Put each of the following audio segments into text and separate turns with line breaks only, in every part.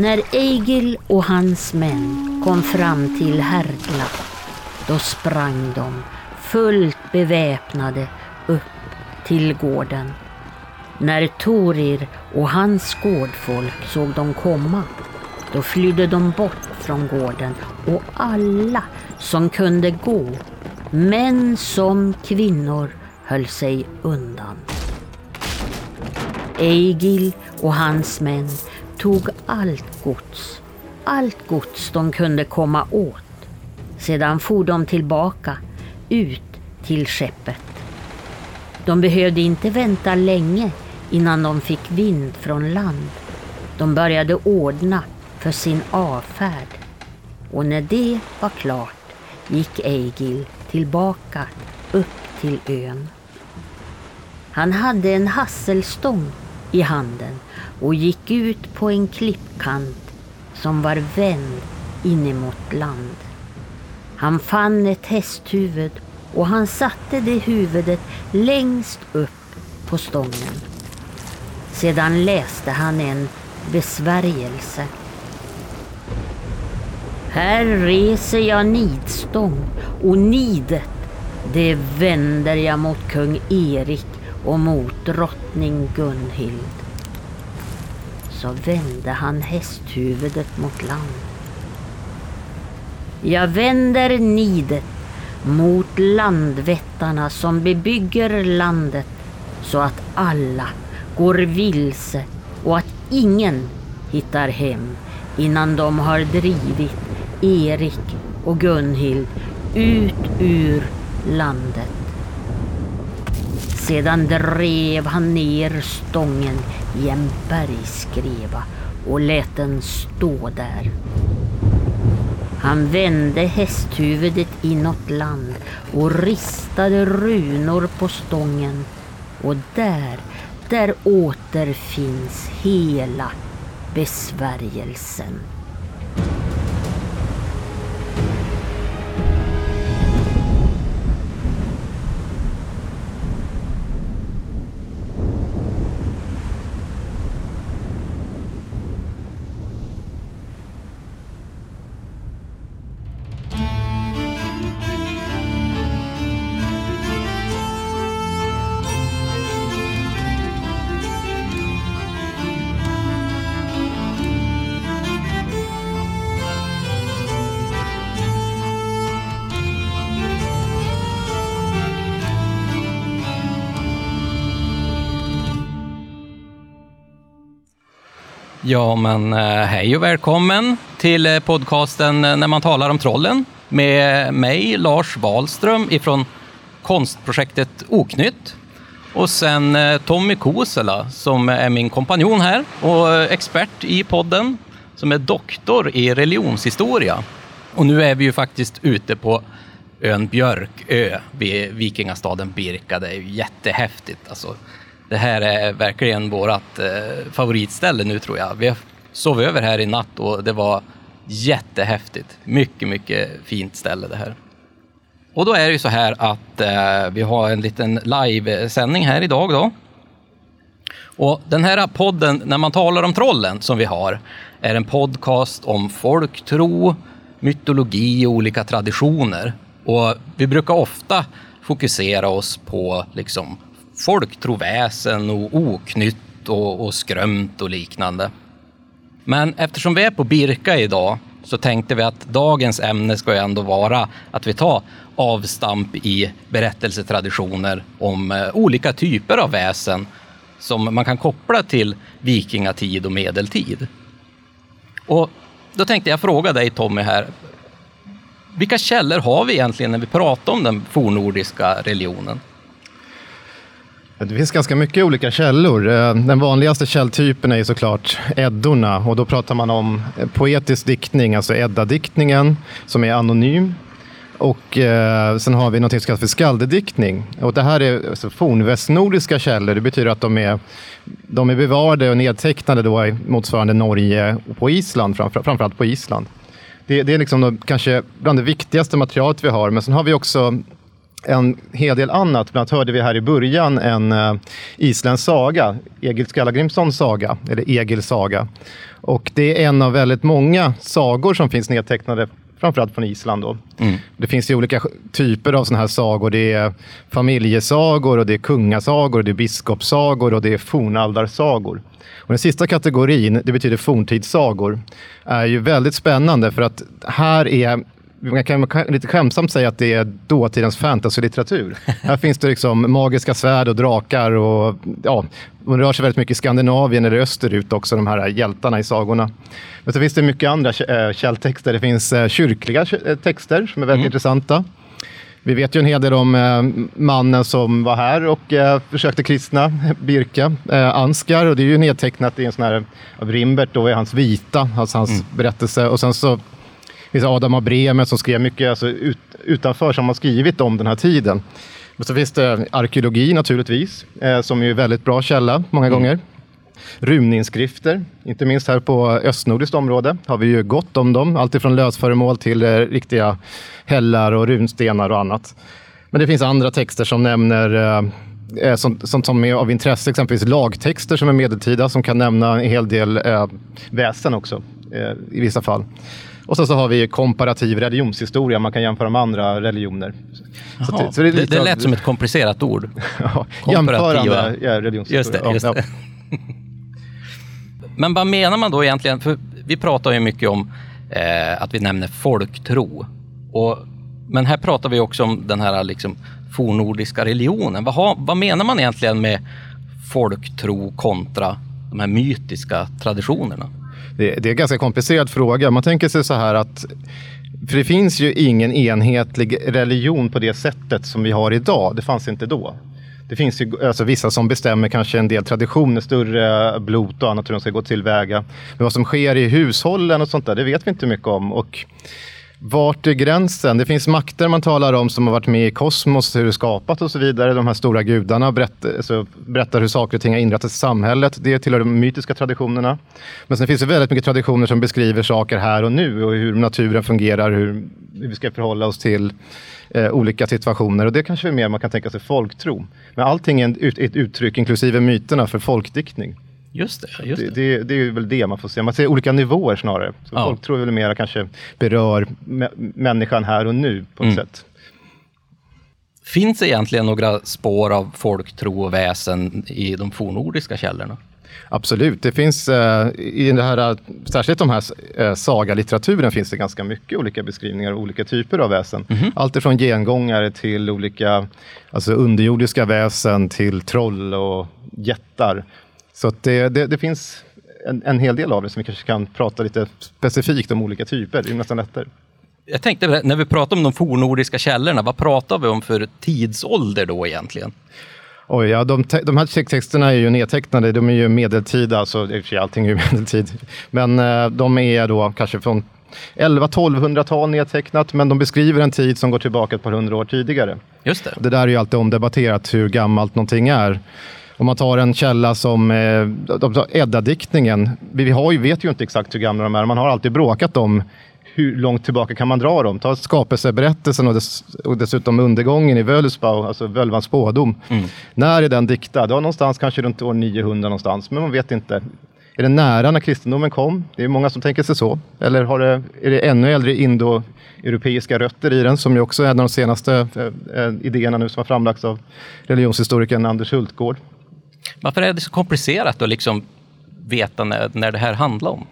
När Egil och hans män kom fram till Herdla, då sprang de fullt beväpnade upp till gården. När Torir och hans gårdfolk såg dem komma, då flydde de bort från gården och alla som kunde gå, män som kvinnor, höll sig undan. Egil och hans män tog allt gods, allt gods de kunde komma åt. Sedan for de tillbaka ut till skeppet. De behövde inte vänta länge innan de fick vind från land. De började ordna för sin avfärd och när det var klart gick Egil tillbaka upp till ön. Han hade en hasselstång i handen och gick ut på en klippkant som var vänd in mot land. Han fann ett hästhuvud och han satte det huvudet längst upp på stången. Sedan läste han en besvärjelse. Här reser jag nidstång och nidet det vänder jag mot kung Erik och mot drottning Gunhild. Så vände han hästhuvudet mot land. Jag vänder nidet mot landvättarna som bebygger landet så att alla går vilse och att ingen hittar hem innan de har drivit Erik och Gunhild ut ur landet. Sedan drev han ner stången i en bergskreva och lät den stå där. Han vände hästhuvudet inåt land och ristade runor på stången och där, där återfinns hela besvärjelsen.
Ja, men eh, hej och välkommen till eh, podcasten eh, När man talar om trollen med mig, Lars Wahlström ifrån konstprojektet Oknytt. Och sen Tommy Kosela som är min kompanjon här och expert i podden som är doktor i religionshistoria. Och nu är vi ju faktiskt ute på ön Björkö vid vikingastaden Birka. Det är ju jättehäftigt. Alltså, det här är verkligen vårt eh, favoritställe nu tror jag. Vi sov över här i natt och det var jättehäftigt. Mycket, mycket fint ställe det här. Och då är det ju så här att eh, vi har en liten livesändning här idag då. Och den här podden, när man talar om trollen som vi har, är en podcast om folktro, mytologi och olika traditioner. Och vi brukar ofta fokusera oss på liksom folktroväsen och oknytt och, och skrömt och liknande. Men eftersom vi är på Birka idag så tänkte vi att dagens ämne ska ju ändå vara att vi tar avstamp i berättelsetraditioner om eh, olika typer av väsen som man kan koppla till vikingatid och medeltid. Och då tänkte jag fråga dig Tommy här. Vilka källor har vi egentligen när vi pratar om den fornordiska religionen?
Det finns ganska mycket olika källor. Eh, den vanligaste källtypen är såklart Eddorna och då pratar man om eh, poetisk diktning, alltså Edda-diktningen som är anonym. Och eh, sen har vi något som kallas för skaldediktning. Och det här är alltså fornvästnordiska källor. Det betyder att de är, de är bevarade och nedtecknade då i motsvarande Norge och på Island, framför, framförallt på Island. Det, det är liksom då, kanske bland det viktigaste materialet vi har. Men sen har vi också en hel del annat. Bland annat hörde vi här i början en uh, isländsk saga, Egil Skallagrimssons saga, eller Egils saga. Och det är en av väldigt många sagor som finns nedtecknade framförallt från Island. Då. Mm. Det finns ju olika typer av sådana här sagor. Det är familjesagor, och det är kungasagor, det är biskopssagor och det är fornaldarsagor. Och den sista kategorin, det betyder forntidssagor, är ju väldigt spännande för att här är man kan, lite skämsamt säga att det är dåtidens fantasylitteratur. Här finns det liksom magiska svärd och drakar och ja, de rör sig väldigt mycket i Skandinavien eller österut också, de här hjältarna i sagorna. Men så finns det mycket andra eh, källtexter. Det finns eh, kyrkliga eh, texter som är väldigt mm. intressanta. Vi vet ju en hel del om mannen som var här och försökte kristna Birka, Anskar, och det är ju nedtecknat i en sån här, av Rimbert, då är hans vita, alltså hans mm. berättelse. Och sen så finns Adam av Bremen som skrev mycket alltså, ut, utanför som har skrivit om den här tiden. Men så finns det arkeologi naturligtvis, eh, som är en väldigt bra källa många mm. gånger. Runinskrifter, inte minst här på östnordiskt område har vi ju gott om dem. Alltifrån lösföremål till eh, riktiga hällar och runstenar och annat. Men det finns andra texter som nämner eh, eh som, som, som är av intresse, exempelvis lagtexter som är medeltida som kan nämna en hel del eh, väsen också eh, i vissa fall. Och så, så har vi komparativ religionshistoria, man kan jämföra med andra religioner.
Så, så det, det, det lät som ett komplicerat ord.
ja, jämförande ja, religionshistoria.
Just det, just det. Men vad menar man då egentligen? För vi pratar ju mycket om eh, att vi nämner folktro. Och, men här pratar vi också om den här liksom, fornordiska religionen. Vad, ha, vad menar man egentligen med folktro kontra de här mytiska traditionerna?
Det, det är en ganska komplicerad fråga. Man tänker sig så här att för det finns ju ingen enhetlig religion på det sättet som vi har idag. Det fanns inte då. Det finns ju alltså, vissa som bestämmer kanske en del traditioner, större blot och annat hur de ska gå tillväga. Men vad som sker i hushållen och sånt där, det vet vi inte mycket om. Och vart är gränsen? Det finns makter man talar om som har varit med i kosmos, hur det skapat och så vidare. De här stora gudarna berättar, alltså, berättar hur saker och ting har inrättats i samhället. Det tillhör de mytiska traditionerna. Men sen finns det väldigt mycket traditioner som beskriver saker här och nu och hur naturen fungerar, hur, hur vi ska förhålla oss till eh, olika situationer. Och det kanske är mer man kan tänka sig folktro. Men allting är ett, ett uttryck, inklusive myterna, för folkdiktning.
Just det, just
det. Det, det, är väl det man får se. Man ser olika nivåer snarare. Så ja. Folk tror väl mer kanske berör människan här och nu på ett mm. sätt.
Finns det egentligen några spår av folktro och väsen i de fornordiska källorna?
Absolut, det finns eh, i det här, särskilt de här eh, sagalitteraturen finns det ganska mycket olika beskrivningar av olika typer av väsen. Mm -hmm. Allt ifrån gengångare till olika alltså underjordiska väsen till troll och jättar. Så det, det, det, finns en, en, hel del av det som vi kanske kan prata lite specifikt om olika typer. Det är nästan lättare.
Jag tänkte, när vi pratar om de fornordiska källorna, vad pratar vi om för tidsålder då egentligen?
Oj, ja, de, de här texterna är ju nedtecknade, de är ju medeltida, alltså i och för sig allting är ju medeltid. Men eh, de är då kanske från 11-1200-tal nedtecknat, men de beskriver en tid som går tillbaka ett par hundra år tidigare.
Just det.
Det där är ju alltid omdebatterat hur gammalt någonting är. Om man tar en källa som eh, Edda-diktningen. Vi har ju, vet ju inte exakt hur gamla de är. Man har alltid bråkat om hur långt tillbaka kan man dra dem? Ta skapelseberättelsen och, dess, och dessutom undergången i Völuspau, alltså Völvans spådom. Mm. När är den diktad? Ja, någonstans kanske runt år 900 någonstans, men man vet inte. Är det nära när kristendomen kom? Det är många som tänker sig så. Eller har det, är det ännu äldre indoeuropeiska rötter i den, som ju också är en av de senaste eh, eh idéerna nu som har framlagts av religionshistorikern Anders Hultgård.
Varför är det så komplicerat att liksom veta när, när det här handlar om?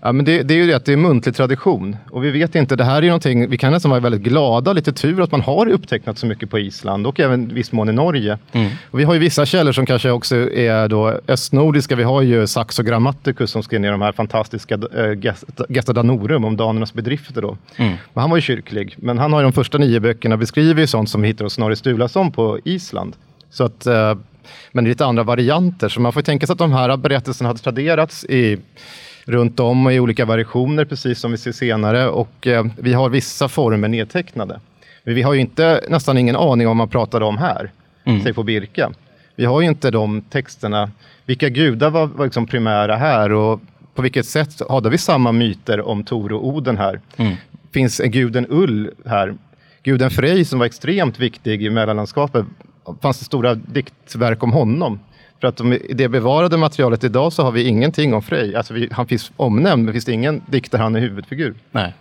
Ja, men det, det, är ju det att det är muntlig tradition. Och vi vet inte, det här är någonting, vi kan nästan vara väldigt glada, lite tur att man har upptecknat så mycket på Island och även viss mån i Norge. Mm. Vi har ju vissa källor som kanske också är då östnordiska. Vi har ju Saxo Grammaticus som skrev ner de här fantastiska äh, Gesta Danorum om danernas bedrifter. Då. Mm. Men han var ju kyrklig, men han har i de första nio böckerna beskrivit sånt som vi hittar hos Snorre Sturlason på Island. Så att äh, men i lite andra varianter. Så man får tänka sig att de här berättelserna hade traderats i, runt om i olika variationer, precis som vi ser senare. Och eh, vi har vissa former nedtecknade. Men vi har ju inte, nästan ingen aning om vad man pratade om här, mm. säg på Birka. Vi har ju inte de texterna. Vilka gudar var, var liksom primära här och på vilket sätt hade vi samma myter om Tor och Oden här? Mm. Finns guden Ull här? guden Frej som var extremt viktig i mellanlandskapet, fanns det stora diktverk om honom. För att i det bevarade materialet idag så har vi ingenting om Frej. Alltså vi, han finns omnämnd, men det finns ingen dikt där han är huvudfigur.
Nej.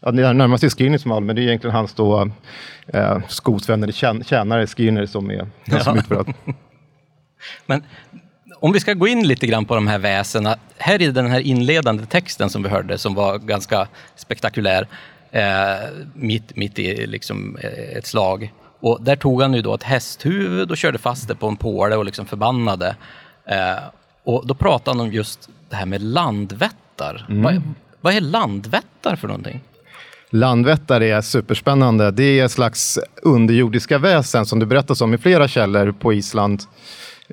Ja, det närmaste är Skirners mal, men det är egentligen hans då, eh, skosvän eller tjänare Skirner som är den som utför
Men om vi ska gå in lite grann på de här väsena. Här i den här inledande texten som vi hörde, som var ganska spektakulär, eh, mitt, mitt i liksom eh, ett slag. Och där tog han ju då ett hästhuvud och körde fast det på en påle och liksom förbannade. Eh, och då pratade han om just det här med landvättar. Mm. Vad, vad är landvättar för någonting?
Landvättar är superspännande. Det är ett slags underjordiska väsen som det berättas om i flera källor på Island.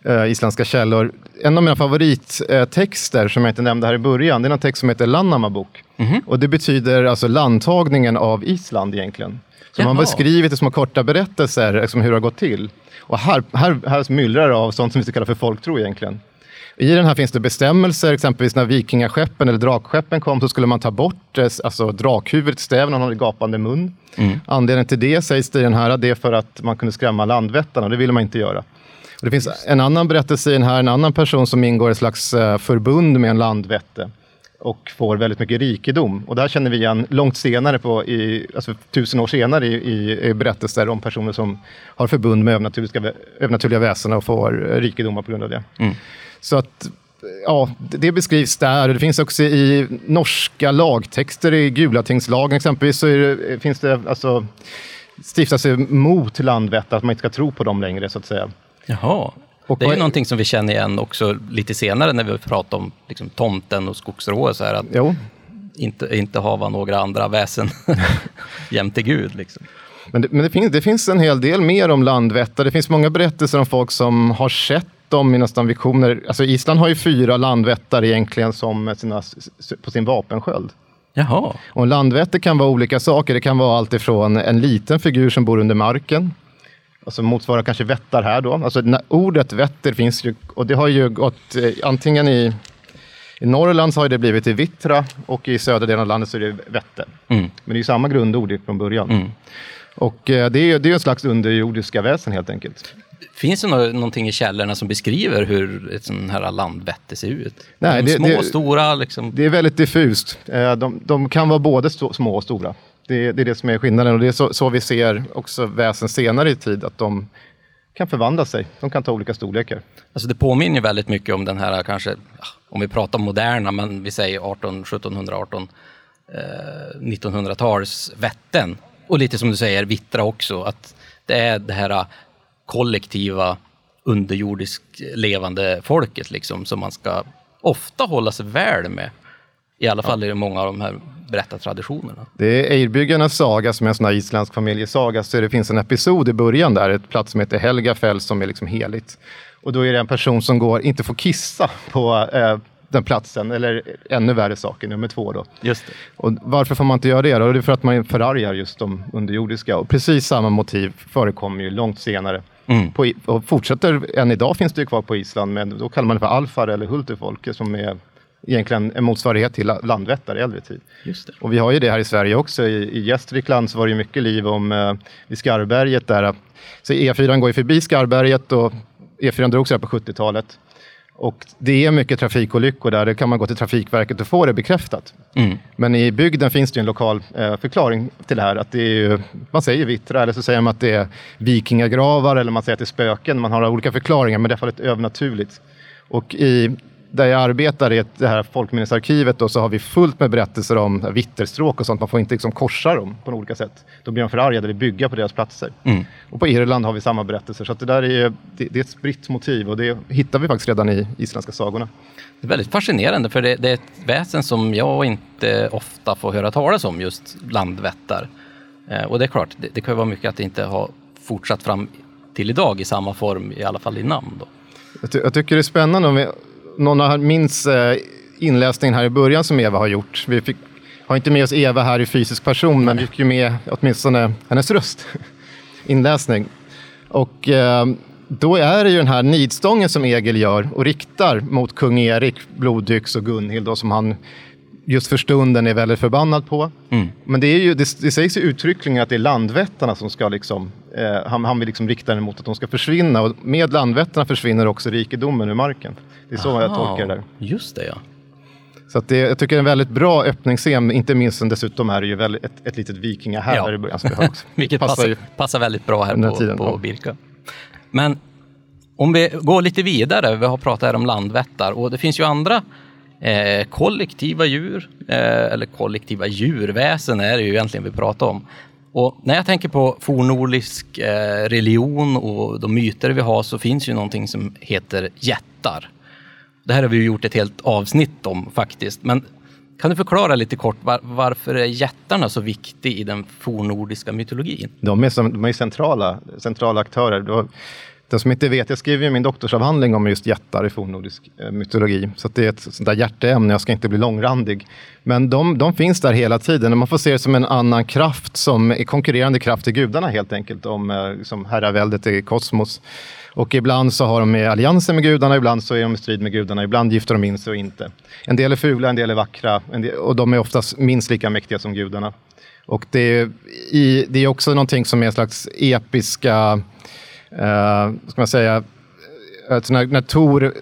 Eh, isländska källor. En av mina favorittexter som jag inte nämnde här i början, det är en text som heter Lannamabok. Mm -hmm. Och det betyder alltså landtagningen av Island egentligen. Man har beskrivit det som korta berättelser, liksom hur det har gått till. Och här, här, här myllrar det av sånt som vi kallar för folktro egentligen. I den här finns det bestämmelser, exempelvis när vikingaskeppen eller drakskeppen kom så skulle man ta bort eh, alltså, drakhuvudet, stäven, han hade gapande mun. Mm. Anledningen till det sägs det i den här, det är för att man kunde skrämma landvättarna, det ville man inte göra. Och det finns en annan berättelse i den här, en annan person som ingår i ett slags uh, förbund med en landvätte och får väldigt mycket rikedom. Och det här känner vi igen långt senare, på, i, alltså tusen år senare i, i, berättelser om personer som har förbund med övernaturliga, övernaturliga väsen och får rikedomar på grund av det. Mm. Så att ja, det beskrivs där. Det finns också i norska lagtexter, i Gulatingslagen exempelvis, så det, finns det alltså stiftas mot Landvetter, att man inte ska tro på dem längre så att säga.
Jaha. Och det är ju någonting som vi känner igen också lite senare när vi pratar om liksom, tomten och skogsrået. Så här, att jo. Inte, inte hava några andra väsen jämte Gud. Liksom.
Men, det, men det, finns, det finns en hel del mer om Landvetter. Det finns många berättelser om folk som har sett dem i nästan visioner. Alltså Island har ju fyra landvättar egentligen som sina, på sin vapensköld.
Jaha.
Och en landvätter kan vara olika saker. Det kan vara allt ifrån en liten figur som bor under marken alltså motsvarar kanske vättar här då. Alltså ordet vätter finns ju, och det har ju gått eh, antingen i i Norrland så har det blivit i vittra och i södra delen av landet så är det vätte. Mm. Men det är ju samma grundord från början. Mm. Och eh, det är, det är en slags underjordiska väsen helt enkelt.
Finns det någonting i källorna som beskriver hur ett sånt här landvätte ser ut? Nej, de det, små och stora? Liksom.
Det är väldigt diffust. Eh, de, de kan vara både små och stora. Det, det, är det som är skillnaden och det är så, så, vi ser också väsen senare i tid, att de kan förvandla sig. De kan ta olika storlekar.
Alltså det påminner väldigt mycket om den här, kanske, om vi pratar moderna, men vi säger 18, 1718, eh, 1900-tals vätten. Och lite som du säger, vittra också, att det är det här kollektiva underjordiskt levande folket liksom, som man ska ofta hålla sig väl med. I alla fall ja. i många av de här berättartraditionerna.
Det är Eirbyggarnas saga som är en sån här isländsk familjesaga. Så det finns en episod i början där, ett plats som heter Helgafell som är liksom heligt. Och då är det en person som går, inte får kissa på eh, den platsen, eller ännu värre saker, nummer två då.
Just det.
Och varför får man inte göra det? Då? Det är för att man förargar just de underjordiska. Och precis samma motiv förekommer ju långt senare. Mm. På, och fortsätter, än idag finns det ju kvar på Island, men då kallar man det för alfar eller hultefolke som är egentligen en motsvarighet till Landvetter i äldre tid. Och vi har ju det här i Sverige också. I, i Gästrikland så var det mycket liv om eh, vid Skarberget där. Så E4 går ju förbi Skarberget och E4 drogs här på 70-talet. Och det är mycket trafikolyckor där, det kan man gå till Trafikverket och få det bekräftat. Mm. Men i bygden finns det en lokal eh, förklaring till det här. Att det är ju, man säger vittra, eller så säger man att det är vikingagravar, eller man säger att det är spöken. Man har olika förklaringar, men det är i alla fall ett övernaturligt. Och i där jag arbetar i det här folkminnesarkivet då, så har vi fullt med berättelser om vitterstråk och sånt. Man får inte liksom korsa dem på olika sätt. Då blir de förargade, vi bygger på deras platser. Mm. Och på Irland har vi samma berättelser. Så det där är, det, det, är ett spritt motiv och det hittar vi faktiskt redan i isländska sagorna.
Det är väldigt fascinerande för det, det är ett väsen som jag inte ofta får höra talas om, just landvättar. Eh, och det är klart, det, det kan vara mycket att det inte har fortsatt fram till idag i samma form, i alla fall i namn. Då.
Jag, ty jag tycker det är spännande om vi någon minns eh, inläsningen här i början som Eva har gjort. Vi fick, har inte med oss Eva här i fysisk person, men vi fick ju med åtminstone hennes röst. Inläsning. Och eh, då är det ju den här nidstången som Egil gör och riktar mot kung Erik, Blodyx och Gunhild då, som han just för stunden är väldigt förbannad på.
Mm.
Men det, är ju, det, det sägs ju uttryckligen att det är landvättarna som ska liksom, eh, han, han vill liksom rikta den mot att de ska försvinna och med landvättarna försvinner också rikedomen ur marken. Det är så jag
Aha,
tolkar det där.
Just det, ja.
Så det, jag tycker det är en väldigt bra öppningsscen, inte minst sen dessutom är det ju väldigt, ett, ett litet vikingahärd
Ja.
i början. Som vi också.
Vilket
Passar
passar, passar väldigt bra här på,
tiden,
på
ja.
Birka. Men om vi går lite vidare, vi har pratat här om landvättar och det finns ju andra eh, kollektiva djur, eh, eller kollektiva djurväsen är det ju egentligen vi pratar om. Och när jag tänker på fornnordisk eh, religion och de myter vi har så finns ju någonting som heter jättar. Det här har vi ju gjort ett helt avsnitt om faktiskt, men kan du förklara lite kort var, varför är jättarna så viktiga i den fornnordiska mytologin?
De är, som, de är centrala, centrala aktörer. Den som inte vet, jag skriver ju min doktorsavhandling om just jättar i fornnordisk eh, mytologi. Så att det är ett sånt där hjärteämne, jag ska inte bli långrandig. Men de, de finns där hela tiden och man får se det som en annan kraft, som är konkurrerande kraft till gudarna helt enkelt, om som herraväldet i kosmos. Och ibland så har de med allianser med gudarna, ibland så är de i strid med gudarna, ibland gifter de in sig och inte. En del är fula, en del är vackra en del, och de är oftast minst lika mäktiga som gudarna. Och det är, i, det är också någonting som är en slags episka, eh, ska man säga, Alltså när, när Tor,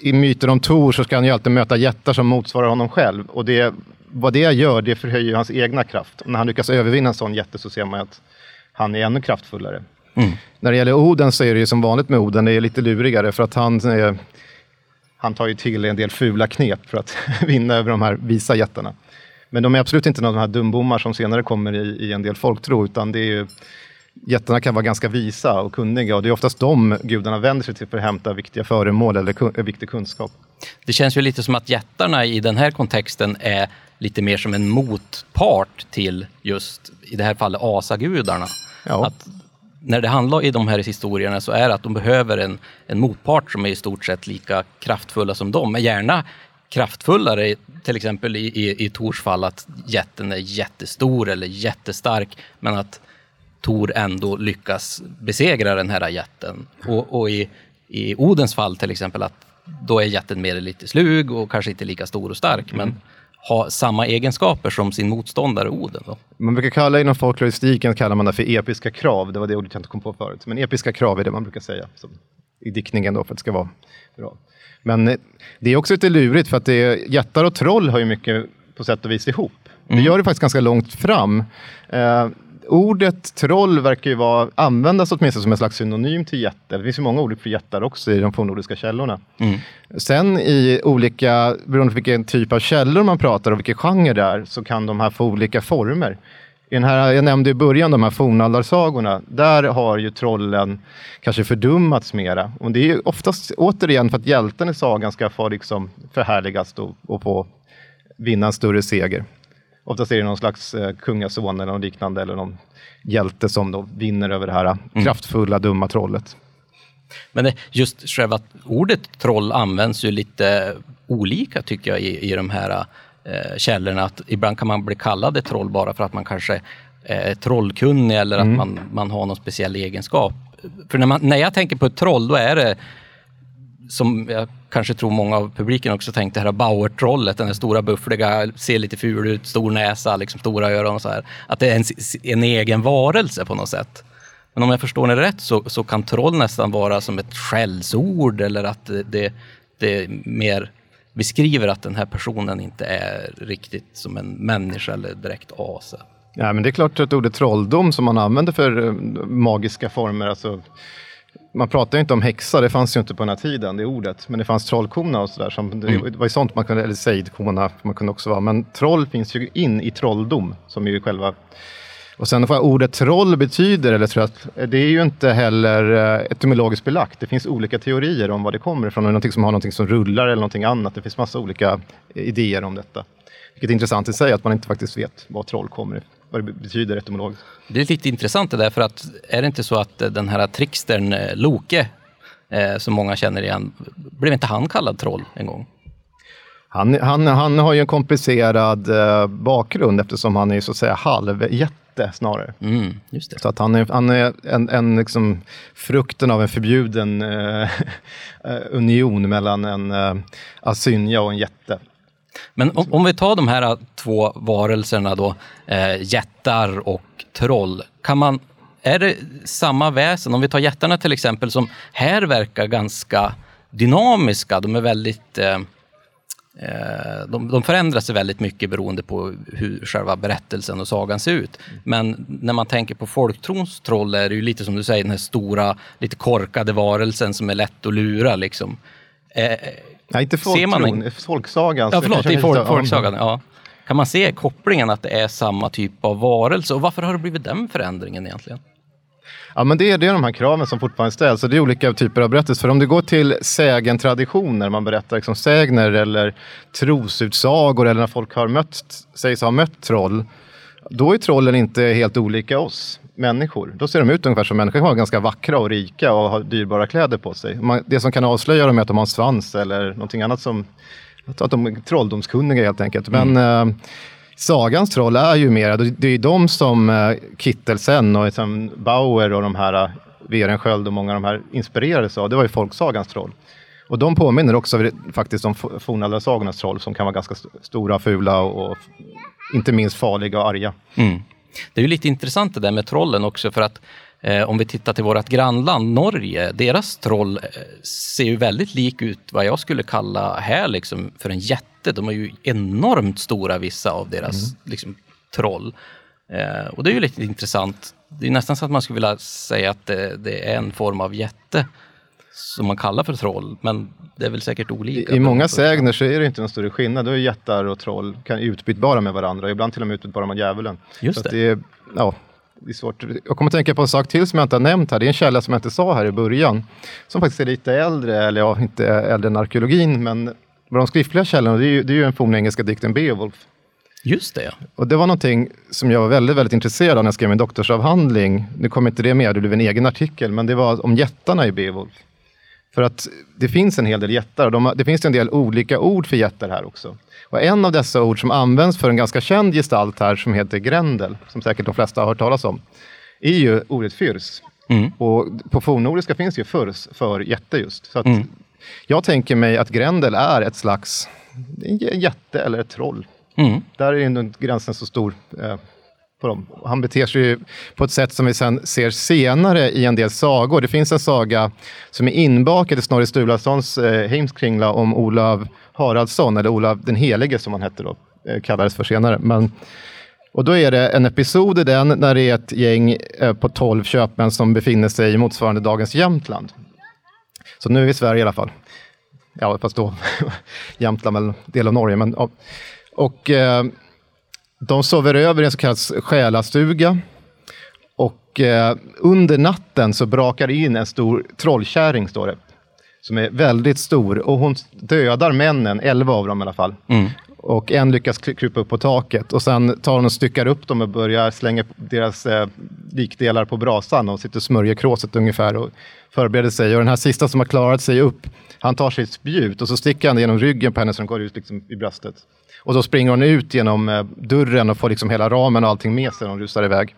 I myten om Tor så ska han ju alltid möta jättar som motsvarar honom själv. Och det, vad det gör, det förhöjer hans egna kraft. Och när han lyckas övervinna en sån jätte så ser man att han är ännu kraftfullare. När det gäller Oden så är det ju som vanligt med Oden, det är lite lurigare för att han, är, han tar ju till en del fula knep för att vinna över de här visa jättarna. Men de är absolut inte några av de här dumbommar som senare kommer i, i en del folktro, utan det är ju, jättarna kan vara ganska visa och kunniga och det är oftast de gudarna vänder sig till för att hämta viktiga föremål eller kun, viktig kunskap.
Det känns ju lite som att jättarna i den här kontexten är lite mer som en motpart till just, i det här fallet, asagudarna.
Ja.
Att när det handlar i de här historierna så är det att de behöver en, en motpart som är i stort sett lika kraftfulla som de, men gärna kraftfullare, till exempel i, i, i Tors fall att jätten är jättestor eller jättestark, men att Tor ändå lyckas besegra den här jätten. Och, och i, i Odens fall till exempel att då är jätten mer lite slug och kanske inte lika stor och stark, men har samma egenskaper som sin motståndare Oden. Då.
Man brukar kalla inom folkloristiken kallar man det för episka krav, det var det ordet jag inte kom på förut. Men episka krav är det man brukar säga i diktningen då för att det ska vara bra. Men eh, det är också lite lurigt för att det är, jättar och troll har ju mycket på sätt och vis ihop. Det gör det faktiskt ganska långt fram. Eh, ordet troll verkar ju vara, användas åtminstone som en slags synonym till jätte. Det finns ju många ord för jättar också i de fornnordiska källorna. Sen i olika, beroende på vilken typ av källor man pratar och vilken genre det är, så kan de här få olika former. I den här, jag nämnde i början de här fornaldarsagorna, där har ju trollen kanske fördummats mera. Och det är ju oftast återigen för att hjälten i sagan ska få liksom förhärligas och, och få vinna en större seger. Oftast är det någon slags eh, kungason eller något liknande, eller någon hjälte som då vinner över det här eh, kraftfulla, dumma trollet.
Men det, just själva ordet troll används ju lite olika tycker jag i, i de här eh, källorna. Att ibland kan man bli kallad ett troll bara för att man kanske är trollkunnig eller att man, man har någon speciell egenskap. För när, man, när jag tänker på ett troll, då är det som jag kanske tror många av publiken också tänkte, det här Bauer-trollet, den här stora buffliga, ser lite ful ut, stor näsa, liksom stora öron och så här. Att det är en, en egen varelse på något sätt. Men om jag förstår det rätt så, så kan troll nästan vara som ett skällsord eller att det, det, det mer beskriver att den här personen inte är riktigt som en människa eller direkt ase.
Ja, men det är klart att ordet trolldom som man använder för eh, magiska former, alltså, man pratar ju inte om häxa, det fanns ju inte på den här tiden, det ordet, men det fanns trollkona och sådär. som- Det det var ju sånt man kunde, eller sejdkona man kunde också vara, men troll finns ju in i trolldom, som ju själva och sen vad ordet troll betyder, eller att det är ju inte heller eh, etymologiskt belagt. Det finns olika teorier om var det kommer ifrån. Någonting som har någonting som rullar eller någonting annat. Det finns massa olika idéer om detta. Vilket är intressant i sig, att man inte faktiskt vet var troll kommer ifrån, vad det betyder etymologiskt.
Det är lite intressant det där, för att är det inte så att den här trickstern eh, Loke, eh, som många känner igen, blev inte han kallad troll en gång?
Han, han, han har ju en komplicerad eh, bakgrund eftersom han är så att säga halvjätte snarare.
Mm.
Så att han är, han är en, en liksom frukten av en förbjuden eh, eh, union mellan en eh, asynja och en jätte.
Men om, om, vi tar de här äh, två varelserna då, eh, jättar och troll. Kan man, är det samma väsen? Om vi tar jättarna till exempel, som här verkar ganska dynamiska. De är väldigt... Eh, de, de förändrar sig väldigt mycket beroende på hur själva berättelsen och sagan ser ut. Men när man tänker på folktrons troll är det ju lite som du säger, den här stora, lite korkade varelsen som är lätt att lura. Liksom.
Eh, Nej, inte folktron, en... folksagan.
Ja, förlåt, i folk, folksagan. Ja. Kan man se kopplingen att det är samma typ av varelse? Och varför har det blivit den förändringen egentligen?
Ja, men det är, det är de här kraven som fortfarande ställs. Och det är olika typer av berättelser. För om du går till sägentraditioner, man berättar liksom sägner eller trosutsagor eller när folk har mött, sägs ha mött troll. Då är trollen inte helt olika oss människor. Då ser de ut ungefär som människor, de är ganska vackra och rika och har dyrbara kläder på sig. det som kan avslöja dem är att de har en svans eller någonting annat som, att de är trolldomskunniga helt enkelt. Men mm. eh, sagans troll är ju mer, det är ju de som eh, Kittelsen och liksom Bauer och de här, eh, Werenskjöld och många av de här inspirerades av. Det var ju folksagans troll. Och de påminner också faktiskt om fornaldarsagornas troll som kan vara ganska stora, fula och, och inte minst farliga och arga.
Mm. Det är ju lite intressant det där med trollen också för att eh, om vi tittar till vårt grannland Norge, deras troll eh, ser ju väldigt lik ut vad jag skulle kalla här liksom för en jätte. De är ju enormt stora vissa av deras mm. liksom, troll. Eh, och det är ju lite intressant. Det är nästan så att man skulle vilja säga att det, det är en form av jätte som man kallar för troll, men det är väl säkert olika.
I, i många sägner så är det inte någon större skillnad. Då är jättar och troll kan utbytbara med varandra, ibland till och med utbytbara med djävulen.
Just det.
det är, ja, det är svårt. Jag kommer att tänka på en sak till som jag inte har nämnt här. Det är en källa som jag inte sa här i början, som faktiskt är lite äldre, eller ja, inte äldre än arkeologin, men de skriftliga källorna, det är ju, det är ju den fornengelska dikten Beowulf.
Just det.
Och det var någonting som jag var väldigt, väldigt intresserad av när jag skrev min doktorsavhandling. Nu kom inte det med, det blev en egen artikel, men det var om jättarna i Beowulf. För att det finns en hel del jättar. De, det finns en del olika ord för jättar här också. Och en av dessa ord som används för en ganska känd gestalt här som heter Grendel, som säkert de flesta har hört talas om, är ju ordet fyrs. Mm. Och på fornnordiska finns ju fyrs för jätte just. Så mm. Jag tänker mig att Grendel är ett slags jätte eller ett troll. Mm. Där är gränsen så stor eh, på dem. Han beter sig på ett sätt som vi sen ser senare i en del sagor. Det finns en saga som är inbakad i Snorre Sturlasons eh, Heimskringla om Olav Haraldsson, eller Olav den helige som han hette då, eh, kallades för senare. Men, och då är det en episod i den när det är ett gäng eh, på tolv köpmän som befinner sig i motsvarande dagens Jämtland. Så nu är vi i Sverige i alla fall. Ja, fast då Jämtland en del av Norge. Men, och, Och eh, de sover över i en så kallad själastuga. Och eh, under natten så brakar det in en stor trollkärring, står det. Som är väldigt stor och hon dödar männen, elva av dem i alla fall. Mm. Och en lyckas krypa upp på taket och sen tar hon och styckar upp dem och börjar slänga deras eh, likdelar på brasan och sitter och smörjer kråset ungefär och förbereder sig. Och den här sista som har klarat sig upp, han tar sitt spjut och så sticker han genom ryggen på henne så den går ut liksom i bröstet. Och då springer hon ut genom eh, dörren och får liksom hela ramen och allting med sig när hon rusar iväg.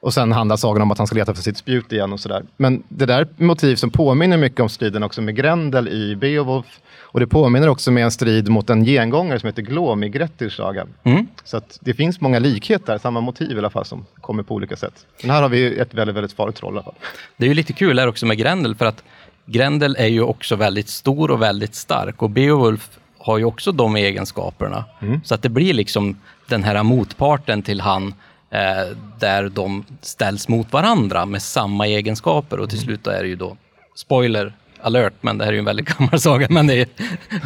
Och sen handlar sagan om att han ska leta för sitt spjut igen och sådär. Men det där är motiv som påminner mycket om striden också med Grendel i Beowulf. Och det påminner också med en strid mot en gengångare som heter Glom i Grettirs saga. Mm. Så att det finns många likheter, samma motiv i alla fall, som kommer på olika sätt. Men här har vi ett väldigt, väldigt farligt troll i alla fall.
Det är ju lite kul här också med Grendel, för att Grendel är ju också väldigt stor och väldigt stark och Beowulf har ju också de egenskaperna. Mm. Så att det blir liksom den här motparten till han eh, där de ställs mot varandra med samma egenskaper och till mm. slut är det ju då, spoiler alert, men det här är ju en väldigt gammal saga, men det är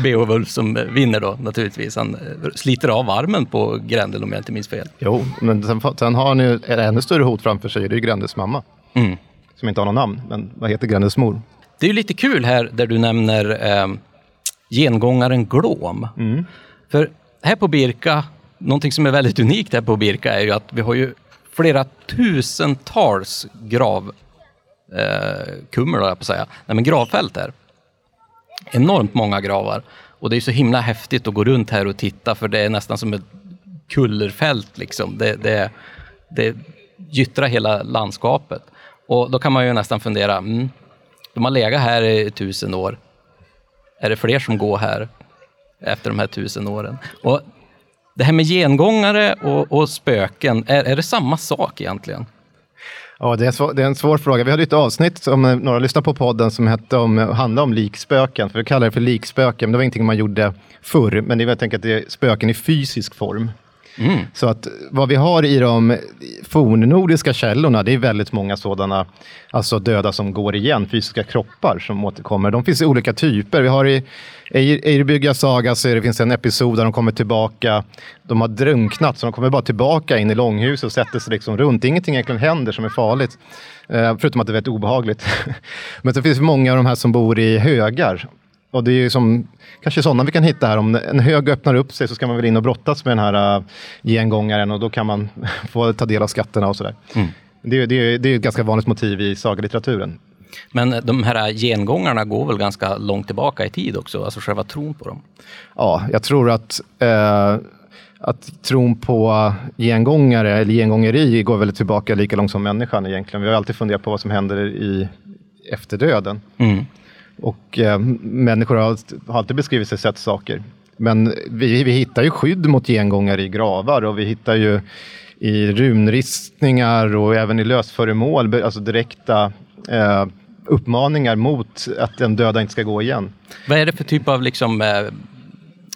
Beowulf som vinner då naturligtvis. Han eh, sliter av armen på Grendel om jag inte minns fel.
Jo, men sen, sen har han ju ett ännu större hot framför sig, det är ju Grendels mamma. Mm. Som inte har något namn, men vad heter Grendels mor?
Det är ju lite kul här där du nämner eh, gengångaren Glom. Mm. För här på Birka, någonting som är väldigt unikt här på Birka är ju att vi har ju flera tusentals grav eh, kummer, jag på att säga. Nej, men gravfält här. Enormt många gravar. Och det är så himla häftigt att gå runt här och titta för det är nästan som ett kullerfält. Liksom. Det, det, det gyttrar hela landskapet. Och då kan man ju nästan fundera, mm, de har legat här i tusen år. Är det fler som går här? efter de här tusen åren. Och det här med gengångare och, och spöken, är, är det samma sak egentligen?
Ja, det är, svår, det är en svår fråga. Vi hade ett avsnitt, om eh, några lyssnar på podden, som hette om, eh, handlade om likspöken. För vi kallar det för likspöken, men det var ingenting man gjorde förr. Men det är helt enkelt det är spöken i fysisk form. Mm. Så att vad vi har i de fornnordiska källorna, det är väldigt många sådana alltså döda som går igen, fysiska kroppar som återkommer. De finns i olika typer. Vi har i Eirbygga saga så det finns en episod där de kommer tillbaka, de har drunknat, så de kommer bara tillbaka in i långhuset och sätter sig liksom runt. Ingenting egentligen händer som är farligt, eh, förutom att det är väldigt obehagligt. Men så finns det många av de här som bor i högar och det är som, kanske sådana vi kan hitta här. Om en hög öppnar upp sig så ska man väl in och brottas med den här uh, gengångaren och då kan man få ta del av skatterna och sådär. Mm. Det, det, det är ett ganska vanligt motiv i sagalitteraturen.
Men de här gengångarna går väl ganska långt tillbaka i tid också, alltså själva tron på dem?
Ja, jag tror att eh, att tron på gengångare eller gengångeri går väl tillbaka lika långt som människan egentligen. Vi har alltid funderat på vad som händer i efter döden. Mm. Och eh, människor har, har alltid beskrivit sig sett saker. Men vi, vi hittar ju skydd mot gengångar i gravar och vi hittar ju i runristningar och även i lösföremål, alltså direkta eh, uppmaningar mot att den döda inte ska gå igen.
Vad är det för typ av liksom, eh,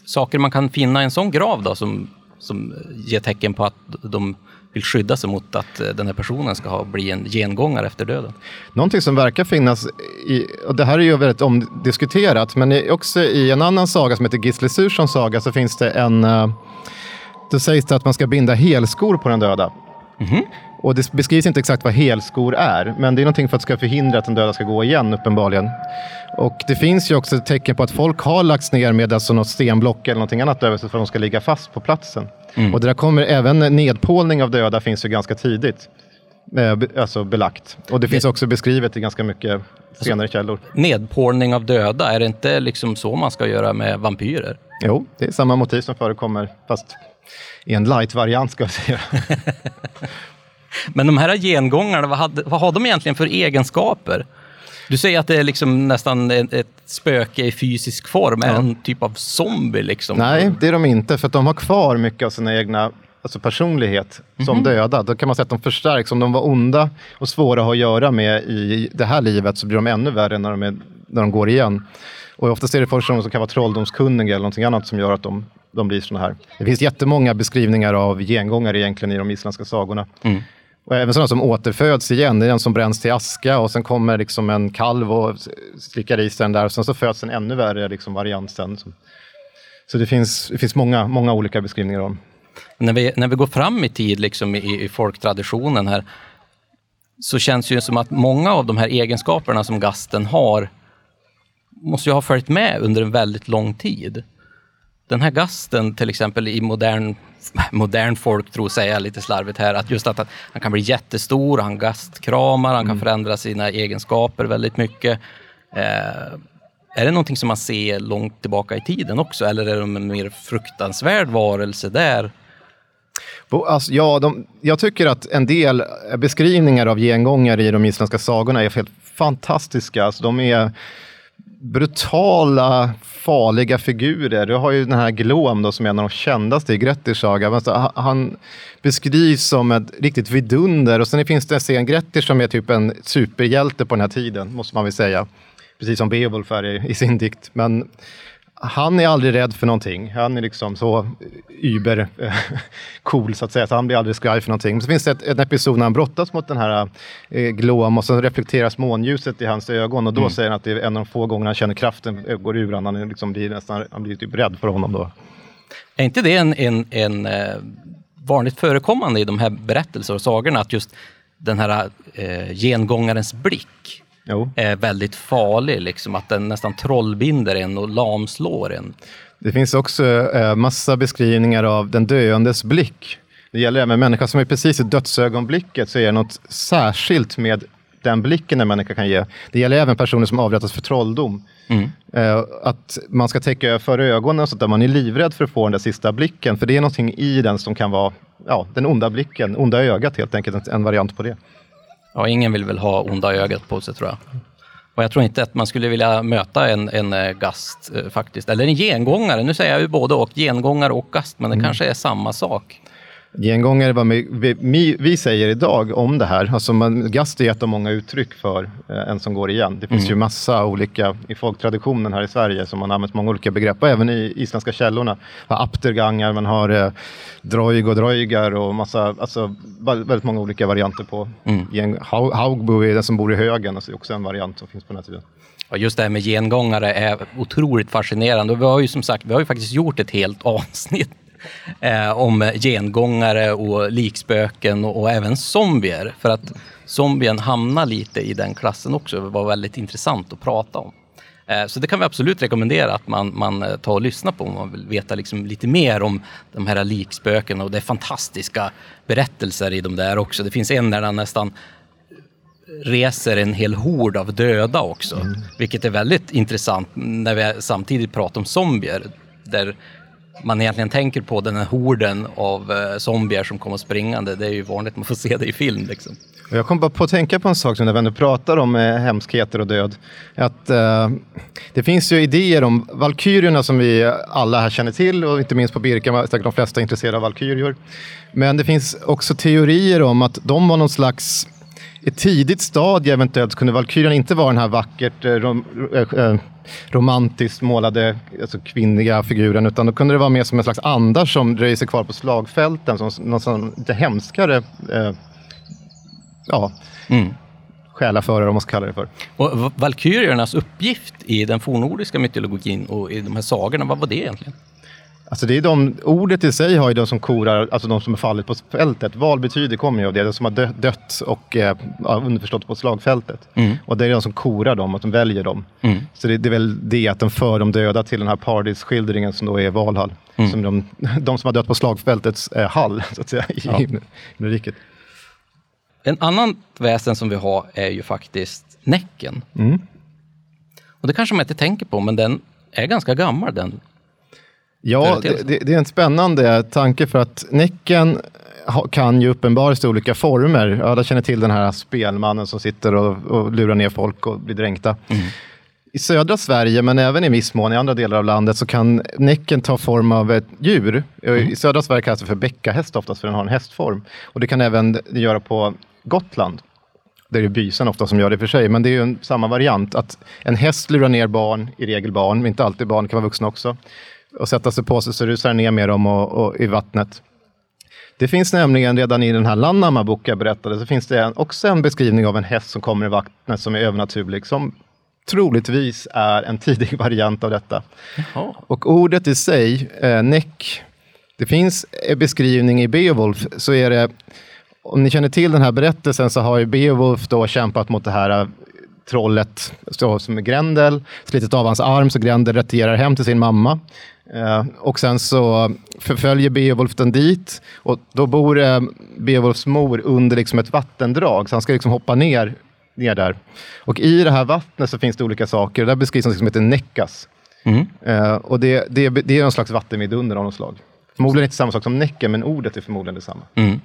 saker man kan finna i en sån grav då, som, som ger tecken på att de vill skydda sig mot att eh, den här personen ska ha, bli en gengångare efter döden.
Någonting som verkar finnas, i, och det här är ju väldigt omdiskuterat, men också i en annan saga som heter Gisle Sursons saga så finns det en, eh, då sägs det att man ska binda helskor på den döda. Mm -hmm. Och det beskrivs inte exakt vad helskor är, men det är någonting för att ska förhindra att den döda ska gå igen uppenbarligen. Och det finns ju också tecken på att folk har lagts ner med alltså något stenblock eller någonting annat över sig för att de ska ligga fast på platsen. Mm. Och det där kommer, även nedpålning av döda finns ju ganska tidigt. Eh, alltså belagt. Och det finns också beskrivet i ganska mycket senare alltså, källor.
Nedpålning av döda, är det inte liksom så man ska göra med vampyrer?
Jo, det är samma motiv som förekommer, fast i en light-variant ska jag säga.
Men de här gengångarna, vad, hade, vad har de egentligen för egenskaper? Du säger att det är liksom nästan ett, spöke i fysisk form, ja. en typ av zombie liksom?
Nej, det är de inte, för de har kvar mycket av sina egna alltså personlighet som mm -hmm. döda. Då kan man säga att de förstärks. Om de var onda och svåra att ha att göra med i det här livet så blir de ännu värre när de, är, när de går igen. Och oftast är det personer som kan vara trolldomskunniga eller någonting annat som gör att de, de blir sådana här. Det finns jättemånga beskrivningar av gengångare egentligen i de isländska sagorna. Mm. Och även sådana som återföds igen, det är en som bränns till aska och sen kommer liksom en kalv och slickar i sig den där och sen så föds en ännu värre liksom variant sen. Så det finns, det finns många, många olika beskrivningar om.
När vi, när vi går fram i tid liksom i, i folktraditionen här så känns det ju som att många av de här egenskaperna som gasten har måste ju ha följt med under en väldigt lång tid. Den här gasten till exempel i modern modern folktro säga lite slarvigt här, att just att, han kan bli jättestor, han gastkramar, han kan mm. förändra sina egenskaper väldigt mycket. Eh, är det någonting som man ser långt tillbaka i tiden också, eller är de en mer fruktansvärd varelse där?
Alltså, ja, de, jag tycker att en del beskrivningar av gengångare i de isländska sagorna är helt fantastiska. Alltså, de är brutala, farliga figurer. Du har ju den här Glom då, som är en av de kändaste i Grettirs saga. Alltså, han beskrivs som ett riktigt vidunder och sen finns det en scen, Grettir som är typ en superhjälte på den här tiden, måste man väl säga. Precis som Beowulf är i, i sin dikt. Men han är aldrig rädd för någonting. Han är liksom så über cool så att säga, så han blir aldrig skraj för någonting. Men så finns det ett, en episod när han brottas mot den här eh, Glom och så reflekteras månljuset i hans ögon och då mm. säger han att det är en av de få gångerna han känner kraften eh, går ur honom. Han, liksom blir nästan, han blir typ rädd för honom då.
Är inte det en, en, en eh, vanligt förekommande i de här berättelserna och sagorna att just den här eh, gengångarens blick är väldigt farlig. Liksom, att den nästan trollbinder en och lamslår en.
Det finns också eh, massa beskrivningar av den döendes blick. Det gäller även människor som är precis i dödsögonblicket så är det något särskilt med den blicken en människa kan ge. Det gäller även personer som avrättas för trolldom. Mm. Eh, att man ska täcka för ögonen så att man är livrädd för att få den där sista blicken. För det är någonting i den som kan vara ja, den onda blicken, onda ögat helt enkelt, en variant på det.
Ja, ingen vill väl ha onda ögat på sig tror jag. Och jag tror inte att man skulle vilja möta en, en eh, gast eh, faktiskt, eller en gengångare. Nu säger jag ju både och, gengångare och gast, men det kanske är samma sak.
Gengångare, vad vi, vi, säger idag om det här, alltså man, gast är ett av många uttryck för eh, en som går igen. Det finns
Mm.
ju massa olika, i folktraditionen här i Sverige, som man använt många olika begrepp, och även i isländska källorna. Man har aptergangar, man har eh, droig och droigar och massa, alltså vä- väldigt många olika varianter på
Mm.
Haugbo är den som bor i högen, alltså det är också en variant som finns på den här tiden.
Och just det här med gengångare är otroligt fascinerande. Och vi har ju som sagt, vi har ju faktiskt gjort ett helt avsnitt eh, om gengångare och likspöken och, och även zombier. För att zombien hamnar lite i den klassen också. Det var väldigt intressant att prata om. Eh, Så det kan vi absolut rekommendera att man, man eh, tar och lyssnar på om man vill veta liksom lite mer om de här likspöken och det är fantastiska berättelser i de där också. Det finns en där han nästan reser en hel hord av döda också. Vilket är väldigt intressant när vi samtidigt pratar om zombier. Där man egentligen tänker på den här horden av eh, zombier som kommer springande. Det är ju vanligt man får se det i film. Liksom.
Jag kom bara på att tänka på en sak när vi ändå pratar om eh, hemskheter och död. Att, eh, det finns ju idéer om valkyrierna som vi alla här känner till och inte minst på Birka var säkert de flesta intresserade av valkyrior. Men det finns också teorier om att de var någon slags ett tidigt stadie eventuellt kunde valkyrierna inte vara den här vackert eh, rom, eh, eh, romantiskt målade alltså kvinnliga figuren utan då kunde det vara mer som en slags andar som dröjer sig kvar på slagfälten som någon sån lite hemskare eh, ja,
Mm.
själaförare om man ska kalla det för.
Och valkyriernas uppgift i den fornnordiska mytologin och i de här sagorna, vad var det egentligen?
Alltså det är de, ordet i sig har ju de som korar, alltså de som har fallit på fältet. Val betyder kommer ju av det, de som har dö, dött och eh, underförstått på slagfältet. Och det är de som korar dem, att de väljer dem.
Mm.
Så det, det är väl det att de för de döda till den här paradisskildringen som då är Valhall. Som de, de som har dött på slagfältets eh, hall, så att säga, i
Ja.
himmelriket.
En annan väsen som vi har är ju faktiskt Näcken.
Mm.
Och det kanske man inte tänker på, men den är ganska gammal den.
Ja, det, det, det är en spännande tanke för att Näcken kan ju uppenbaras i olika former. Alla känner till den här spelmannen som sitter och, och lurar ner folk och blir dränkta. I södra Sverige, men även i viss mån i andra delar av landet, så kan Näcken ta form av ett djur. I södra Sverige kallas det för bäckahäst oftast, för den har en hästform. Och det kan även göra på Gotland. Det är bysen ofta som gör det för sig, men det är ju en, samma variant. Att en häst lurar ner barn, i regel barn, men inte alltid barn, det kan vara vuxna också. Och sätta sig på sig så rusar ner med dem och, och, i vattnet. Det finns nämligen redan i den här Lannama-boken jag berättade, så finns det en, också en beskrivning av en häst som kommer i vattnet som är övernaturlig, som troligtvis är en tidig variant av detta.
Jaha.
Och ordet i sig, eh, näck, det finns en beskrivning i Beowulf, så är det, om ni känner till den här berättelsen så har ju Beowulf då kämpat mot det här eh, trollet så, som är Grendel, slitit av hans arm så Grendel retirerar hem till sin mamma. Eh, och sen så förföljer Beowulf den dit och då bor eh, Beowulfs mor under liksom ett vattendrag så han ska liksom hoppa ner, ner där. Och i det här vattnet så finns det olika saker. Det där beskrivs något som heter Neckas.
Mm.
Eh, och det, det, det är någon slags vattenvidunder av något slag. Förmodligen inte samma sak som Näcken, men ordet är förmodligen detsamma.
Mm.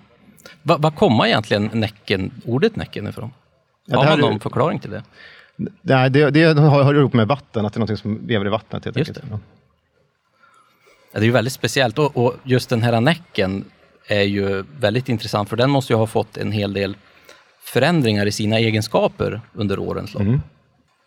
Va- Vad kommer egentligen näcken, ordet näcken ifrån?
Ja,
Har man
är-
någon förklaring till det?
Nej, det, det har, har ihop med vatten, att det är något som lever i vattnet. Helt
Just. Det. Det är ju väldigt speciellt och, och just den här näcken är ju väldigt intressant för den måste ju ha fått en hel del förändringar i sina egenskaper under årens lopp.
Mm.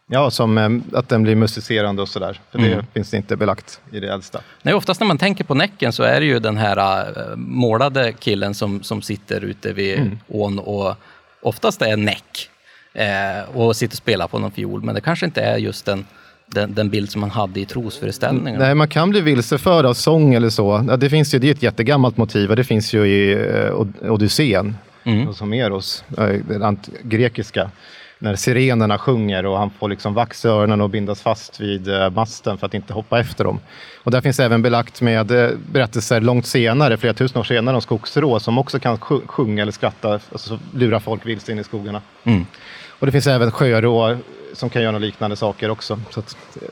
Ja, som eh, att den blir musicerande och sådär. För det
Mm.
finns inte belagt i det äldsta.
Nej, oftast när man tänker på Näcken så är det ju den här äh, målade killen som, som sitter ute vid
Mm.
ån och oftast är Näck eh, och sitter och spelar på någon fiol. Men det kanske inte är just den, den, den bild som man hade i trosföreställningen.
Nej, man kan bli vilseförd av sång eller så. Ja, det, finns ju, det är ett jättegammalt motiv och det finns ju i eh, Od- Odysseen,
Mm.
hos Homeros, eh, den grekiska. När sirenerna sjunger och han får liksom vax i öronen och bindas fast vid eh, masten för att inte hoppa efter dem. Och där finns även belagt med eh, berättelser långt senare, flera tusen år senare, om skogsrå som också kan sj- sjunga eller skratta, alltså lura folk vilse in i skogarna.
Mm.
Och det finns även sjörå som kan göra några liknande saker också. Så att, eh,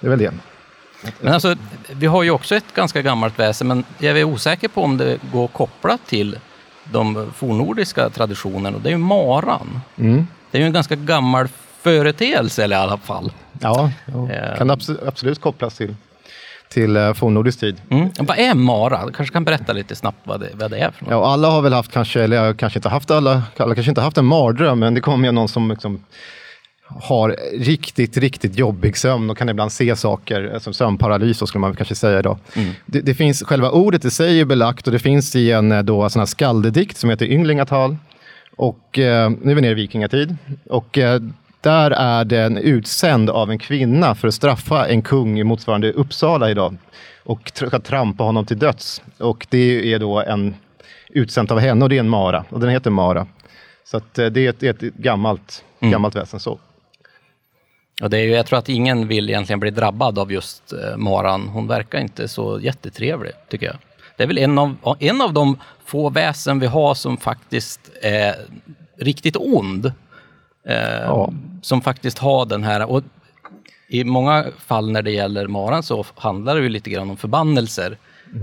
det är väl det.
Men alltså, vi har ju också ett ganska gammalt väsen, men jag är osäker på om det går att koppla till de fornnordiska traditionerna. Och det är ju maran.
Mm.
Det är ju en ganska gammal företeelse i alla fall.
Ja, ja.
Eh.
kan absolut, absolut kopplas till, till eh, fornnordisk tid.
Mm. Vad är Mara? Du kanske kan berätta lite snabbt vad det, vad det är för något?
Ja, alla har väl haft kanske, eller jag kanske inte haft alla, alla kanske inte haft en mardröm, men det kommer ju någon som liksom har riktigt, riktigt jobbig sömn och kan ibland se saker, eh, som sömnparalys så skulle man kanske säga idag. Det, det finns, själva ordet i sig är belagt och det finns i en eh, då, sån här skaldedikt som heter Ynglingatal. Och eh, nu är vi nere i vikingatid. Och eh, där är den utsänd av en kvinna för att straffa en kung i motsvarande Uppsala idag. Och ska trampa honom till döds. Och det är då en utsänd av henne och det är en mara. Och den heter Mara. Så eh, det är ett, ett gammalt, gammalt väsen så.
Och det är ju, jag tror att ingen vill egentligen bli drabbad av just eh, maran. Hon verkar inte så jättetrevlig, tycker jag. Det är väl en av, en av de få väsen vi har som faktiskt är riktigt ond. Eh,
Ja.
Som faktiskt har den här... Och I många fall när det gäller maran så handlar det ju lite grann om förbannelser.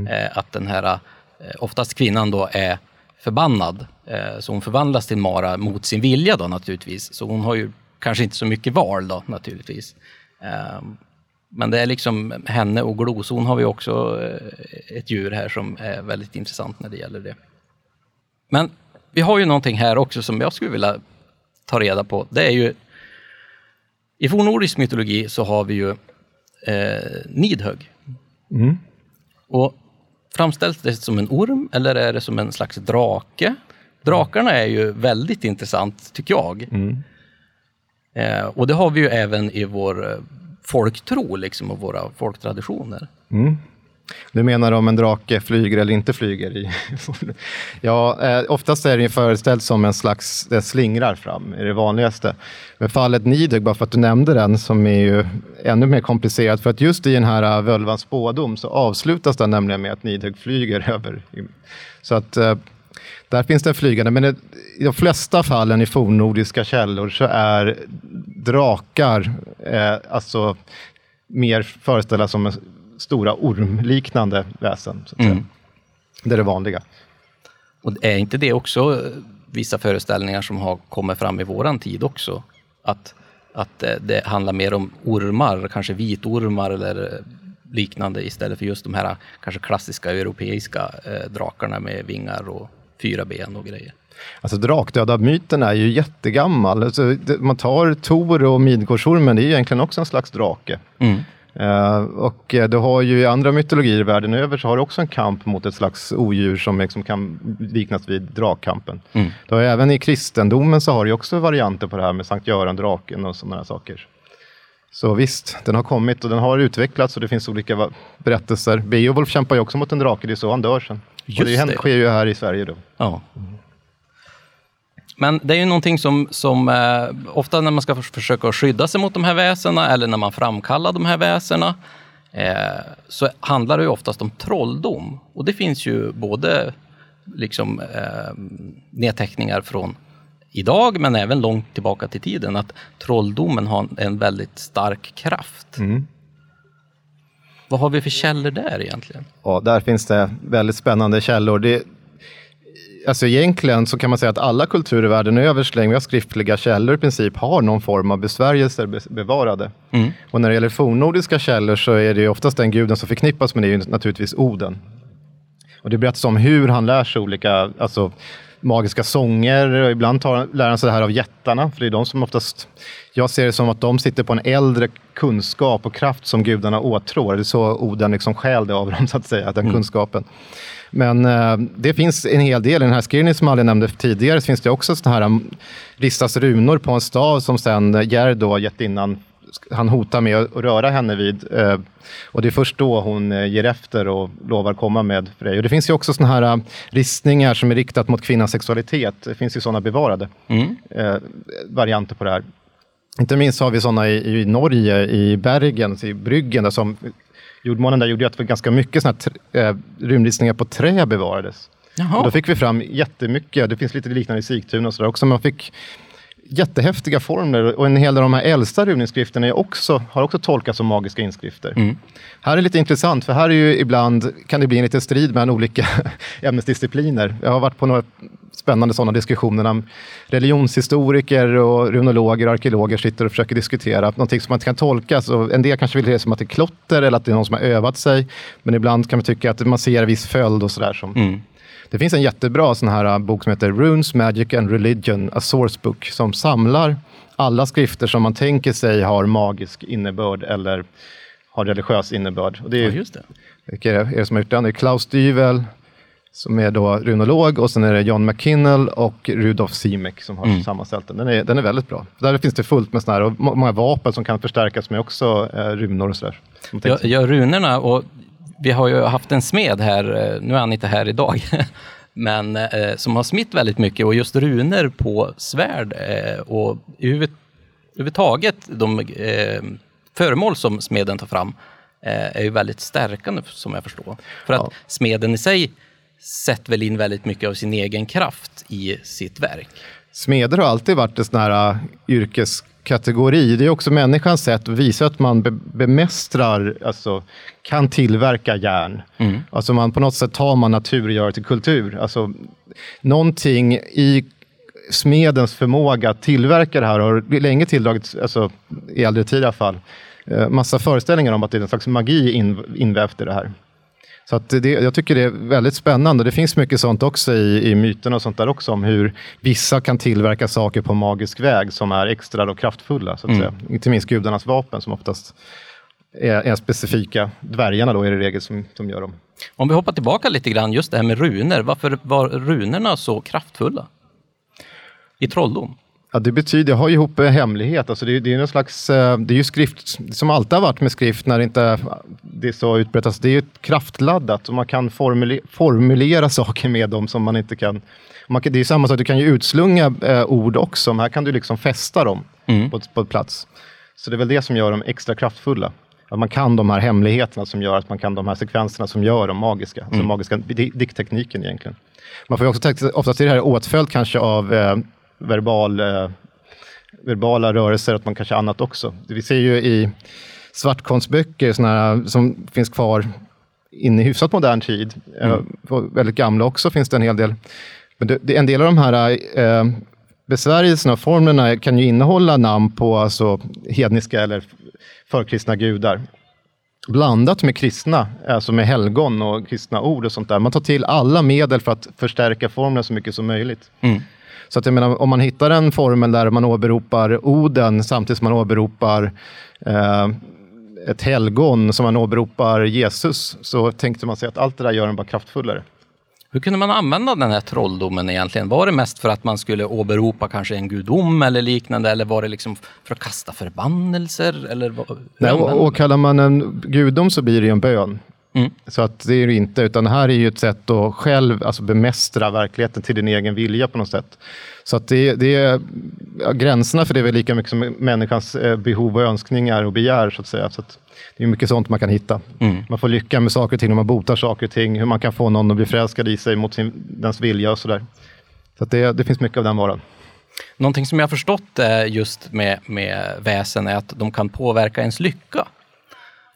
Eh, att den här, eh, oftast kvinnan då, är förbannad. Eh, så hon förvandlas till mara mot sin vilja då naturligtvis. Så hon har ju kanske inte så mycket val då naturligtvis. Men det är liksom henne och gloson har vi också eh, ett djur här som är väldigt intressant när det gäller det. Men vi har ju någonting här också som jag skulle vilja ta reda på. Det är ju i fornnordisk mytologi så har vi ju eh, Nidhögg. Och framställs det som en orm eller är det som en slags drake? Drakarna är ju väldigt intressant tycker jag. Eh, och det har vi ju även i vår eh, folktro liksom, och våra folktraditioner.
Du menar om en drake flyger eller inte flyger? I ja, eh, oftast är det föreställt som en slags, det slingrar fram, är det vanligaste. Men fallet Nidhögg, bara för att du nämnde den, som är ju ännu mer komplicerat, för att just i den här eh, völvans spådom så avslutas den nämligen med att Nidhögg flyger över. Så att eh, där finns det flygande, men det, i de flesta fallen i fornnordiska källor så är drakar eh, alltså mer föreställda som en stora ormliknande väsen. Så att säga. Det är det vanliga.
Och är inte det också eh, vissa föreställningar som har kommit fram i våran tid också? Att, att eh, det handlar mer om ormar, kanske vitormar eller eh, liknande istället för just de här kanske klassiska europeiska eh, drakarna med vingar och fyra ben och grejer.
Alltså drakdödarmyten är ju jättegammal. Alltså, man tar Tor och Midgårdsormen, det är ju egentligen också en slags drake. Eh, och eh, du har ju i andra mytologier världen över så har du också en kamp mot ett slags odjur som liksom kan liknas vid dragkampen. Har ju även i kristendomen så har du också varianter på det här med Sankt Göran, draken och sådana saker. Så visst, den har kommit och den har utvecklats och det finns olika berättelser. Beowulf kämpar ju också mot en drake, det är så han dör sen. och
Just
det, händer-
det.
sker ju här i Sverige då.
Ja. Men det är ju någonting som, som eh, ofta när man ska förs- försöka skydda sig mot de här väsena eller när man framkallar de här väsena eh, så handlar det ju oftast om trolldom. Och det finns ju både liksom, eh, nedteckningar från idag men även långt tillbaka till tiden att trolldomen har en väldigt stark kraft. Vad har vi för källor där egentligen?
Ja, där finns det väldigt spännande källor. Det, alltså egentligen så kan man säga att alla kulturer världen över, så länge vi har skriftliga källor i princip, har någon form av besvärjelser be- bevarade. Och när det gäller fornnordiska källor så är det ju oftast den guden som förknippas med det är ju naturligtvis Oden. Och det berättas om hur han lär sig olika alltså, magiska sånger. Och ibland tar, lär han sig det här av jättarna, för det är de som oftast... Jag ser det som att de sitter på en äldre kunskap och kraft som gudarna åtrår. Det är så Oden liksom stjäl det av dem, så att säga, den kunskapen. Men eh, det finns en hel del. I den här skrivningen som jag nämnde tidigare så finns det också sådana här um, ristas runor på en stav som sen eh, Gerd då, jättinnan, han hotar med att röra henne vid. Eh, och det är först då hon eh, ger efter och lovar komma med Frej. Och det finns ju också sådana här eh, ristningar som är riktat mot kvinnans sexualitet. Det finns ju sådana bevarade eh, varianter på det här. Inte minst har vi sådana i, i Norge, i Bergen, i Bryggen, där som jordmånen där gjorde ju att ganska mycket sådana här eh, rymdlistningar på trä bevarades.
Jaha.
Och då fick vi fram jättemycket, det finns lite liknande i Sigtuna och sådär också, man fick jättehäftiga formler och en hel del av de här äldsta runinskrifterna är också, har också tolkats som magiska inskrifter.
Mm.
Här är lite intressant, för här är ju ibland, kan det bli en liten strid mellan olika ämnesdiscipliner. Jag har varit på några spännande sådana diskussioner när religionshistoriker och runologer och arkeologer sitter och försöker diskutera någonting som man inte kan tolka. Så en del kanske vill se det som att det är klotter eller att det är någon som har övat sig. Men ibland kan man tycka att man ser en viss följd och sådär. Som,
Mm.
Det finns en jättebra sån här uh, bok som heter Runes, Magic and Religion, a source book, som samlar alla skrifter som man tänker sig har magisk innebörd eller har religiös innebörd. Och det är,
Ja, just det.
vilka är det som har gjort den? Det är Klaus Dyvel, som är då runolog, och sen är det John McKinnell och Rudolf Simek som har sammanställt den. Den är, den är väldigt bra. Där finns det fullt med såna här, och må- många vapen som kan förstärkas med också eh, runor och sådär.
Ja, ja, runorna och vi har ju haft en smed här, eh, nu är han inte här idag, men eh, som har smitt väldigt mycket och just runor på svärd eh, och överhuvud- överhuvudtaget de eh, föremål som smeden tar fram eh, är ju väldigt stärkande som jag förstår. För att
Ja.
smeden i sig sätter väl in väldigt mycket av sin egen kraft i sitt verk.
Smeder har alltid varit en sån här uh, yrkeskategori. Det är också människans sätt att visa att man be bemästrar, alltså kan tillverka järn. Alltså man på något sätt tar man natur och gör det till kultur. Alltså någonting i smedens förmåga att tillverka det här har länge tilldragits, alltså i äldre tid i alla fall, eh, massa föreställningar om att det är en slags magi in, invävt i det här. Så det, jag tycker det är väldigt spännande. Det finns mycket sånt också i, i myterna och sånt där också om hur vissa kan tillverka saker på magisk väg som är extra då kraftfulla. Så att säga. Inte minst gudarnas vapen som oftast är, är specifika. Dvärgarna då är det regel som, som gör dem.
Om vi hoppar tillbaka lite grann, just det här med runor. Varför var runorna så kraftfulla? I trolldom?
Ja, det betyder, jag har ju ihop en hemlighet. Alltså det, är- det är någon slags, eh, det är ju skrift, som alltid har varit med skrift när det inte det är så utbrett. Alltså det är ju kraftladdat och man kan formulera, formulera saker med dem som man inte kan. Man kan det är ju samma sak, du kan ju utslunga eh, ord också, men här kan du liksom fästa dem på, ett- på ett plats. Så det är väl det som gör dem extra kraftfulla. Att man kan de här hemligheterna som gör att man kan de här sekvenserna som gör dem magiska. Alltså magiska di- dikttekniken egentligen. Man får ju också tänka, oftast är det här åtföljt kanske av eh, verbal, eh, verbala rörelser, att man kanske annat också. Vi ser ju i svartkonstböcker såna här, som finns kvar in i hyfsat modern tid, eh, och väldigt gamla också finns det en hel del. Men det, det, en del av de här eh, besvärjelserna och formlerna kan ju innehålla namn på alltså, hedniska eller förkristna gudar blandat med kristna, alltså med helgon och kristna ord och sånt där. Man tar till alla medel för att förstärka formeln så mycket som möjligt. Så att jag menar, om man hittar en formel där man åberopar Oden samtidigt som man åberopar eh, ett helgon, som man åberopar Jesus, så tänkte man sig att allt det där gör den bara kraftfullare.
Hur kunde man använda den här trolldomen egentligen? Var det mest för att man skulle åberopa kanske en gudom eller liknande eller var det liksom för att kasta förbannelser? Eller vad,
Nej, och, och kallar man en gudom så blir det en bön.
Mm.
Så att det är det inte, utan det här är ju ett sätt att själv alltså bemästra verkligheten till din egen vilja på något sätt. Så att det, det är, gränserna för det är väl lika mycket som människans eh, behov och önskningar och begär så att säga. Så att det är mycket sånt man kan hitta. Man får lycka med saker och ting, när man botar saker och ting, hur man kan få någon att bli förälskad i sig mot sin, dens vilja och sådär. Så att det, det finns mycket av den varan.
Någonting som jag har förstått eh, just med, med väsen är att de kan påverka ens lycka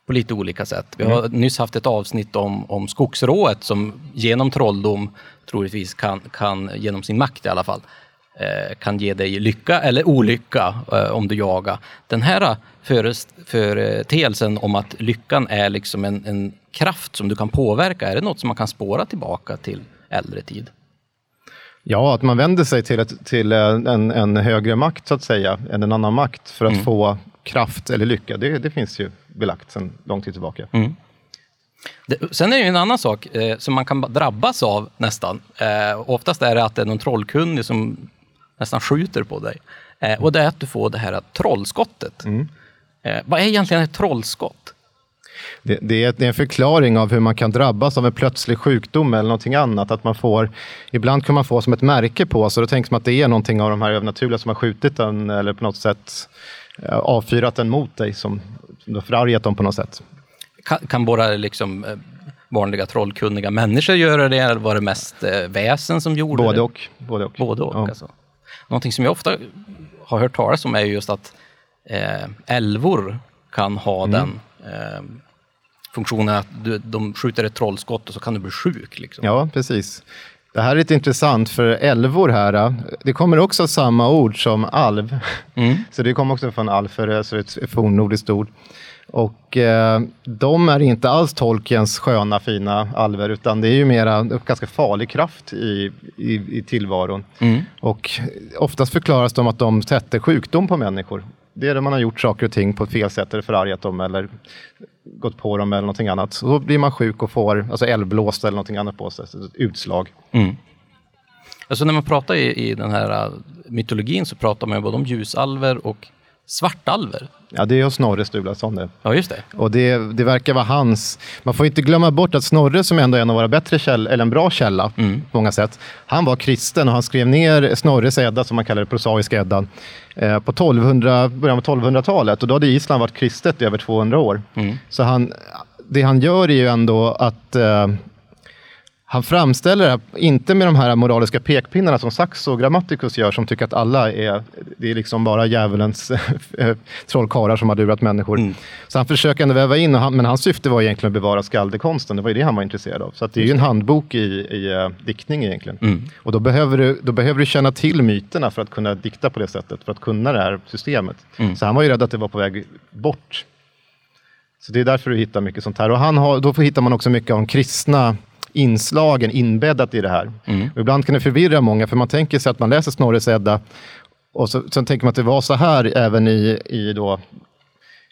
på lite olika sätt. Vi har nyss haft ett avsnitt om, om skogsrået som genom trolldom troligtvis kan, kan, genom sin makt i alla fall, eh, kan ge dig lycka eller olycka eh, om du jagar. Den här förest- företeelsen om att lyckan är liksom en, en kraft som du kan påverka, är det något som man kan spåra tillbaka till äldre tid?
Ja, att man vänder sig till, ett, till eh, en, en högre makt så att säga, än en annan makt för att få kraft eller lycka. Det, det finns ju belagt sedan lång tid tillbaka.
Det, sen är det ju en annan sak eh, som man kan drabbas av nästan. Eh, oftast är det att det är någon trollkunnig som nästan skjuter på dig. Eh, och det är att du får det här trollskottet. Eh, vad är egentligen ett trollskott?
Det, det, är, en förklaring av hur man kan drabbas av en plötslig sjukdom eller någonting annat. Att man får, ibland kan man få som ett märke på sig, då tänker man att det är någonting av de här övernaturliga som har skjutit den eller på något sätt eh, avfyrat den mot dig, som, som har förargat dem på något sätt.
Kan, kan bara liksom, eh, vanliga trollkunniga människor göra det? Eller var det mest eh, väsen som gjorde
Både
det?
och. Både och.
Både och
Ja.
alltså. Någonting som jag ofta har hört talas om är ju just att eh, älvor kan ha
Mm.
den eh, funktionen att du, de skjuter ett trollskott och så kan du bli sjuk. Liksom.
Ja, precis. Det här är lite intressant för älvor här, äh, det kommer också samma ord som alv.
Mm.
Så det kommer också från alfere, så ett fornnordiskt ord. Och eh, de är inte alls Tolkiens sköna, fina alver, utan det är ju mera ganska farlig kraft i, i, i tillvaron.
Mm.
Och oftast förklaras de att de sätter sjukdom på människor. Det är när man har gjort saker och ting på ett fel sätt, eller förargat dem, eller gått på dem eller någonting annat. Så då blir man sjuk och får alltså eldblåst eller någonting annat på sig, ett utslag.
Mm. Alltså när man pratar i, i den här äh, mytologin så pratar man ju både om ljusalver och svartalver.
Ja, det är hos Snorre Sturlason det.
Ja, just det.
Och det, det verkar vara hans... Man får inte glömma bort att Snorre, som ändå är en av våra bättre käll, eller en bra källa
Mm.
på många sätt, han var kristen och han skrev ner Snorres Edda, som man kallar det, prosaiska Eddan, eh, på 1200, början av 1200-talet. Och då hade Island varit kristet i över 200 år.
Mm.
Så han, det han gör är ju ändå att eh, han framställer det inte med de här moraliska pekpinnarna som Saxo och Grammaticus gör, som tycker att alla är, det är liksom bara djävulens eh, trollkarlar som har lurat människor.
Mm.
Så han försöker ändå väva in, och han, men hans syfte var egentligen att bevara skaldekonsten, det var ju det han var intresserad av. Så det är ju en handbok i, i uh, diktning egentligen.
Mm.
Och då behöver, du, då behöver du känna till myterna för att kunna dikta på det sättet, för att kunna det här systemet.
Mm.
Så han var ju rädd att det var på väg bort. Så det är därför du hittar mycket sånt här. Och han har, då hittar man också mycket de kristna inslagen inbäddat i det här.
Mm.
Ibland kan det förvirra många, för man tänker sig att man läser Snorres Edda och så, sen tänker man att det var så här även i, i, då,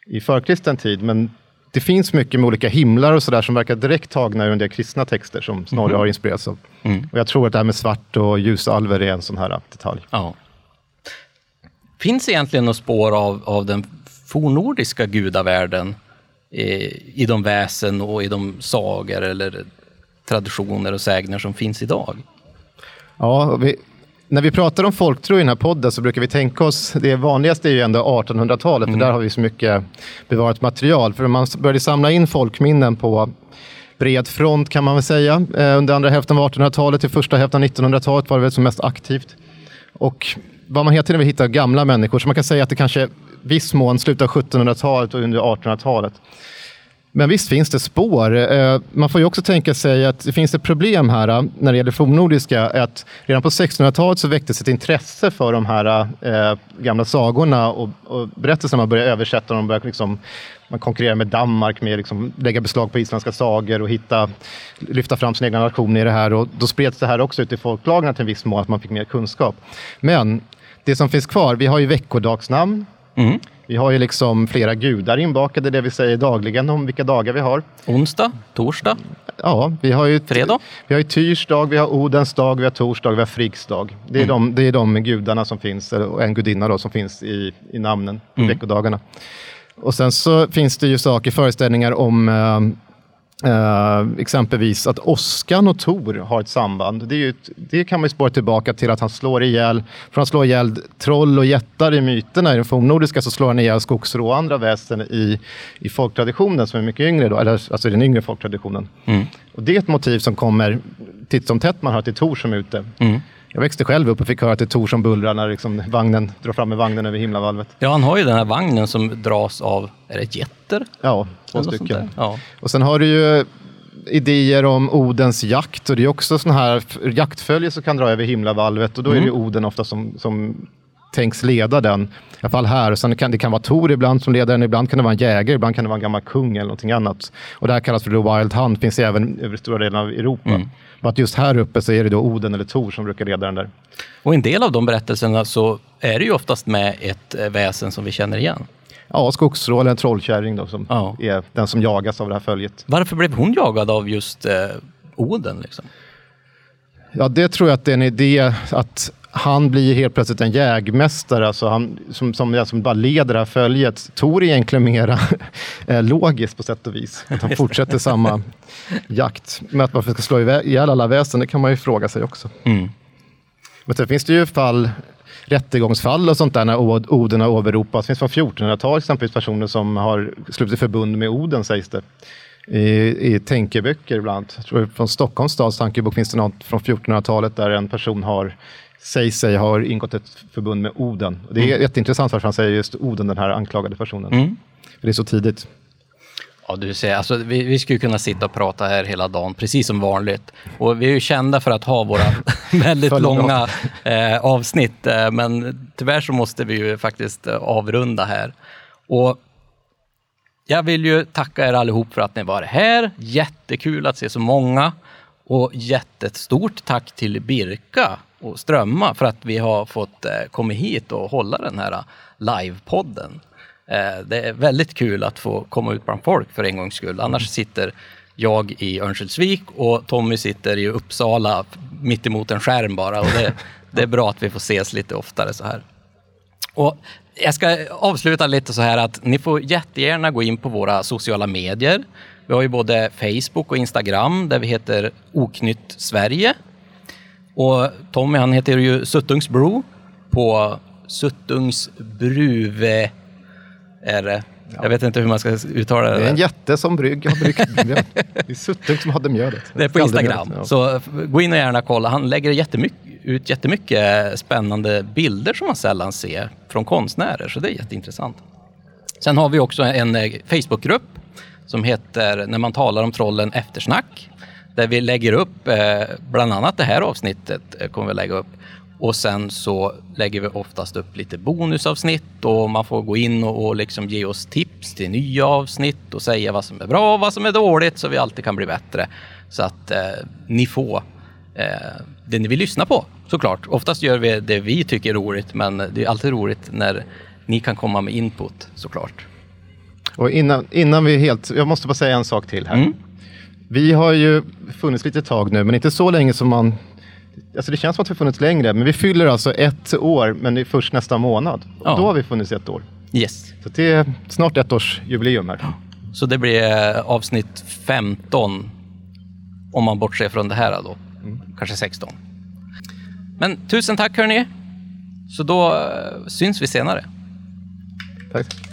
i förkristen tid. Men det finns mycket med olika himlar och sådär som verkar direkt tagna ur en del kristna texter som Snorre har inspirerats av.
Mm.
Och jag tror att det här med svart och ljusalver är en sån här detalj.
Ja. Finns egentligen något spår av, av den fornnordiska gudavärlden eh, i de väsen och i de sagor eller traditioner och sägner som finns idag?
Ja, vi, när vi pratar om folktro i den här podden så brukar vi tänka oss, det vanligaste är ju ändå 1800-talet, för där har vi så mycket bevarat material. För man började samla in folkminnen på bred front kan man väl säga. Eh, under andra hälften av 1800-talet till första hälften av 1900-talet var det väl som mest aktivt. Och vad man hela tiden vill hitta gamla människor, så man kan säga att det kanske viss mån slutar 1700-talet och under 1800-talet. Men visst finns det spår. Eh, man får ju också tänka sig att det finns ett problem här eh, när det gäller fornnordiska. Att redan på 1600-talet så väcktes ett intresse för de här eh, gamla sagorna och, och berättelserna. Man började översätta dem. Började liksom, man konkurrerar med Danmark med att liksom lägga beslag på isländska sagor och hitta, lyfta fram sina egna nationer i det här. Och då spreds det här också ut i folklagren till en viss mån, att man fick mer kunskap. Men det som finns kvar, vi har ju veckodagsnamn.
Mm.
Vi har ju liksom flera gudar inbakade, det vi säger dagligen om vilka dagar vi har.
Onsdag, torsdag,
Ja, vi har ju,
fredag?
vi har ju Tyrs dag, vi har Odens dag, vi har Tors dag, vi har Friggs dag. Det är, de, det är de gudarna som finns, och en gudinna då, som finns i, i namnen,
Mm.
veckodagarna. Och sen så finns det ju saker, föreställningar om eh, eh, exempelvis att Oskan och Tor har ett samband. Det, ju det kan man ju spåra tillbaka till att han slår ihjäl, från att slå ihjäl troll och jättar i myterna i den fornnordiska så slår han ihjäl skogsrå och andra väsen i, i folktraditionen som är mycket yngre, då, eller alltså den yngre folktraditionen.
Mm.
Och det är ett motiv som kommer titt som tätt man hör till Tor som är ute.
Mm.
Jag växte själv upp och fick höra att det är Tor som bullrar när liksom vagnen drar fram med vagnen över himlavalvet.
Ja, han har ju den här vagnen som dras av, är det getter?
Ja, två stycken.
Ja.
Och sen har du ju idéer om Odens jakt och det är också sådana här jaktfölje som kan dra över himlavalvet och då är det ju Oden ofta som, som tänks leda den. I alla fall här. Och sen kan, det kan vara Tor ibland som leder den, ibland kan det vara en jägare, ibland kan det vara en gammal kung eller någonting annat. Och det här kallas för The Wild Hunt, finns även över stora delar av Europa. Men att just här uppe så är det då Oden eller Tor som brukar leda den där.
Och en del av de berättelserna så är det ju oftast med ett eh, väsen som vi känner igen.
Ja, skogsrå eller en trollkärring då som
Ja.
är den som jagas av det här följet.
Varför blev hon jagad av just eh, Oden? Liksom?
Ja, det tror jag att det är en idé att han blir helt plötsligt en jägmästare, alltså han, som, som, som bara leder det här följet. Tor är egentligen mera eh, logiskt på sätt och vis. Att han fortsätter samma jakt. Men att varför ska slå ihjäl alla väsen, det kan man ju fråga sig också.
Mm.
Men sen finns det ju fall, rättegångsfall och sånt där när Od- Oden har åberopats. Det finns från 1400-talet exempelvis personer som har slutit förbund med Oden sägs det. I, i tänkeböcker ibland. Jag tror från Stockholms stads tankebok finns det något från 1400-talet där en person har sägs sig ha ingått ett förbund med Oden. Det är mm. jätteintressant varför han säger just Oden, den här anklagade personen. Mm. För det är så tidigt.
Ja, du ser, alltså, vi, vi skulle kunna sitta och prata här hela dagen, precis som vanligt. Och vi är ju kända för att ha våra väldigt långa eh, avsnitt, eh, men tyvärr så måste vi ju faktiskt eh, avrunda här. Och jag vill ju tacka er allihop för att ni var här. Jättekul att se så många. Och jättestort tack till Birka och Strömma för att vi har fått eh, komma hit och hålla den här eh, livepodden. Eh, det är väldigt kul att få komma ut bland folk för en gångs skull. Annars sitter jag i Örnsköldsvik och Tommy sitter i Uppsala mitt emot en skärm bara. Och det, det är bra att vi får ses lite oftare så här. Och jag ska avsluta lite så här att ni får jättegärna gå in på våra sociala medier. Vi har ju både Facebook och Instagram där vi heter Oknytt Sverige. Och Tommy han heter ju Suttungsbro på Suttungsbruve är det. Ja. Jag vet inte hur man ska uttala det.
Det är en jätte som brygg, har bryggt mjöl. Det är Suttung som hade mjölet.
Det är på Instagram. Ja. Så gå in och gärna kolla. Han lägger jättemycket, ut jättemycket spännande bilder som man sällan ser från konstnärer. Så det är jätteintressant. Sen har vi också en eh, Facebookgrupp som heter När man talar om trollen eftersnack. Där vi lägger upp eh, bland annat det här avsnittet eh, kommer vi lägga upp. Och sen så lägger vi oftast upp lite bonusavsnitt och man får gå in och, och liksom ge oss tips till nya avsnitt och säga vad som är bra och vad som är dåligt så vi alltid kan bli bättre. Så att eh, ni får eh, det ni vill lyssna på såklart. Oftast gör vi det vi tycker är roligt men det är alltid roligt när ni kan komma med input såklart.
Och innan, innan vi helt, jag måste bara säga en sak till här. Mm. Vi har ju funnits lite tag nu, men inte så länge som man Alltså det känns som att vi funnits längre, men vi fyller alltså ett år, men det är först nästa månad. Ja. Då har vi funnits ett år.
Yes.
Så det är snart ett års jubileum här.
Så det blir eh, avsnitt 15, om man bortser från det här då. Mm. Kanske 16. Men tusen tack hörni. Så då eh, syns vi senare.
Tack.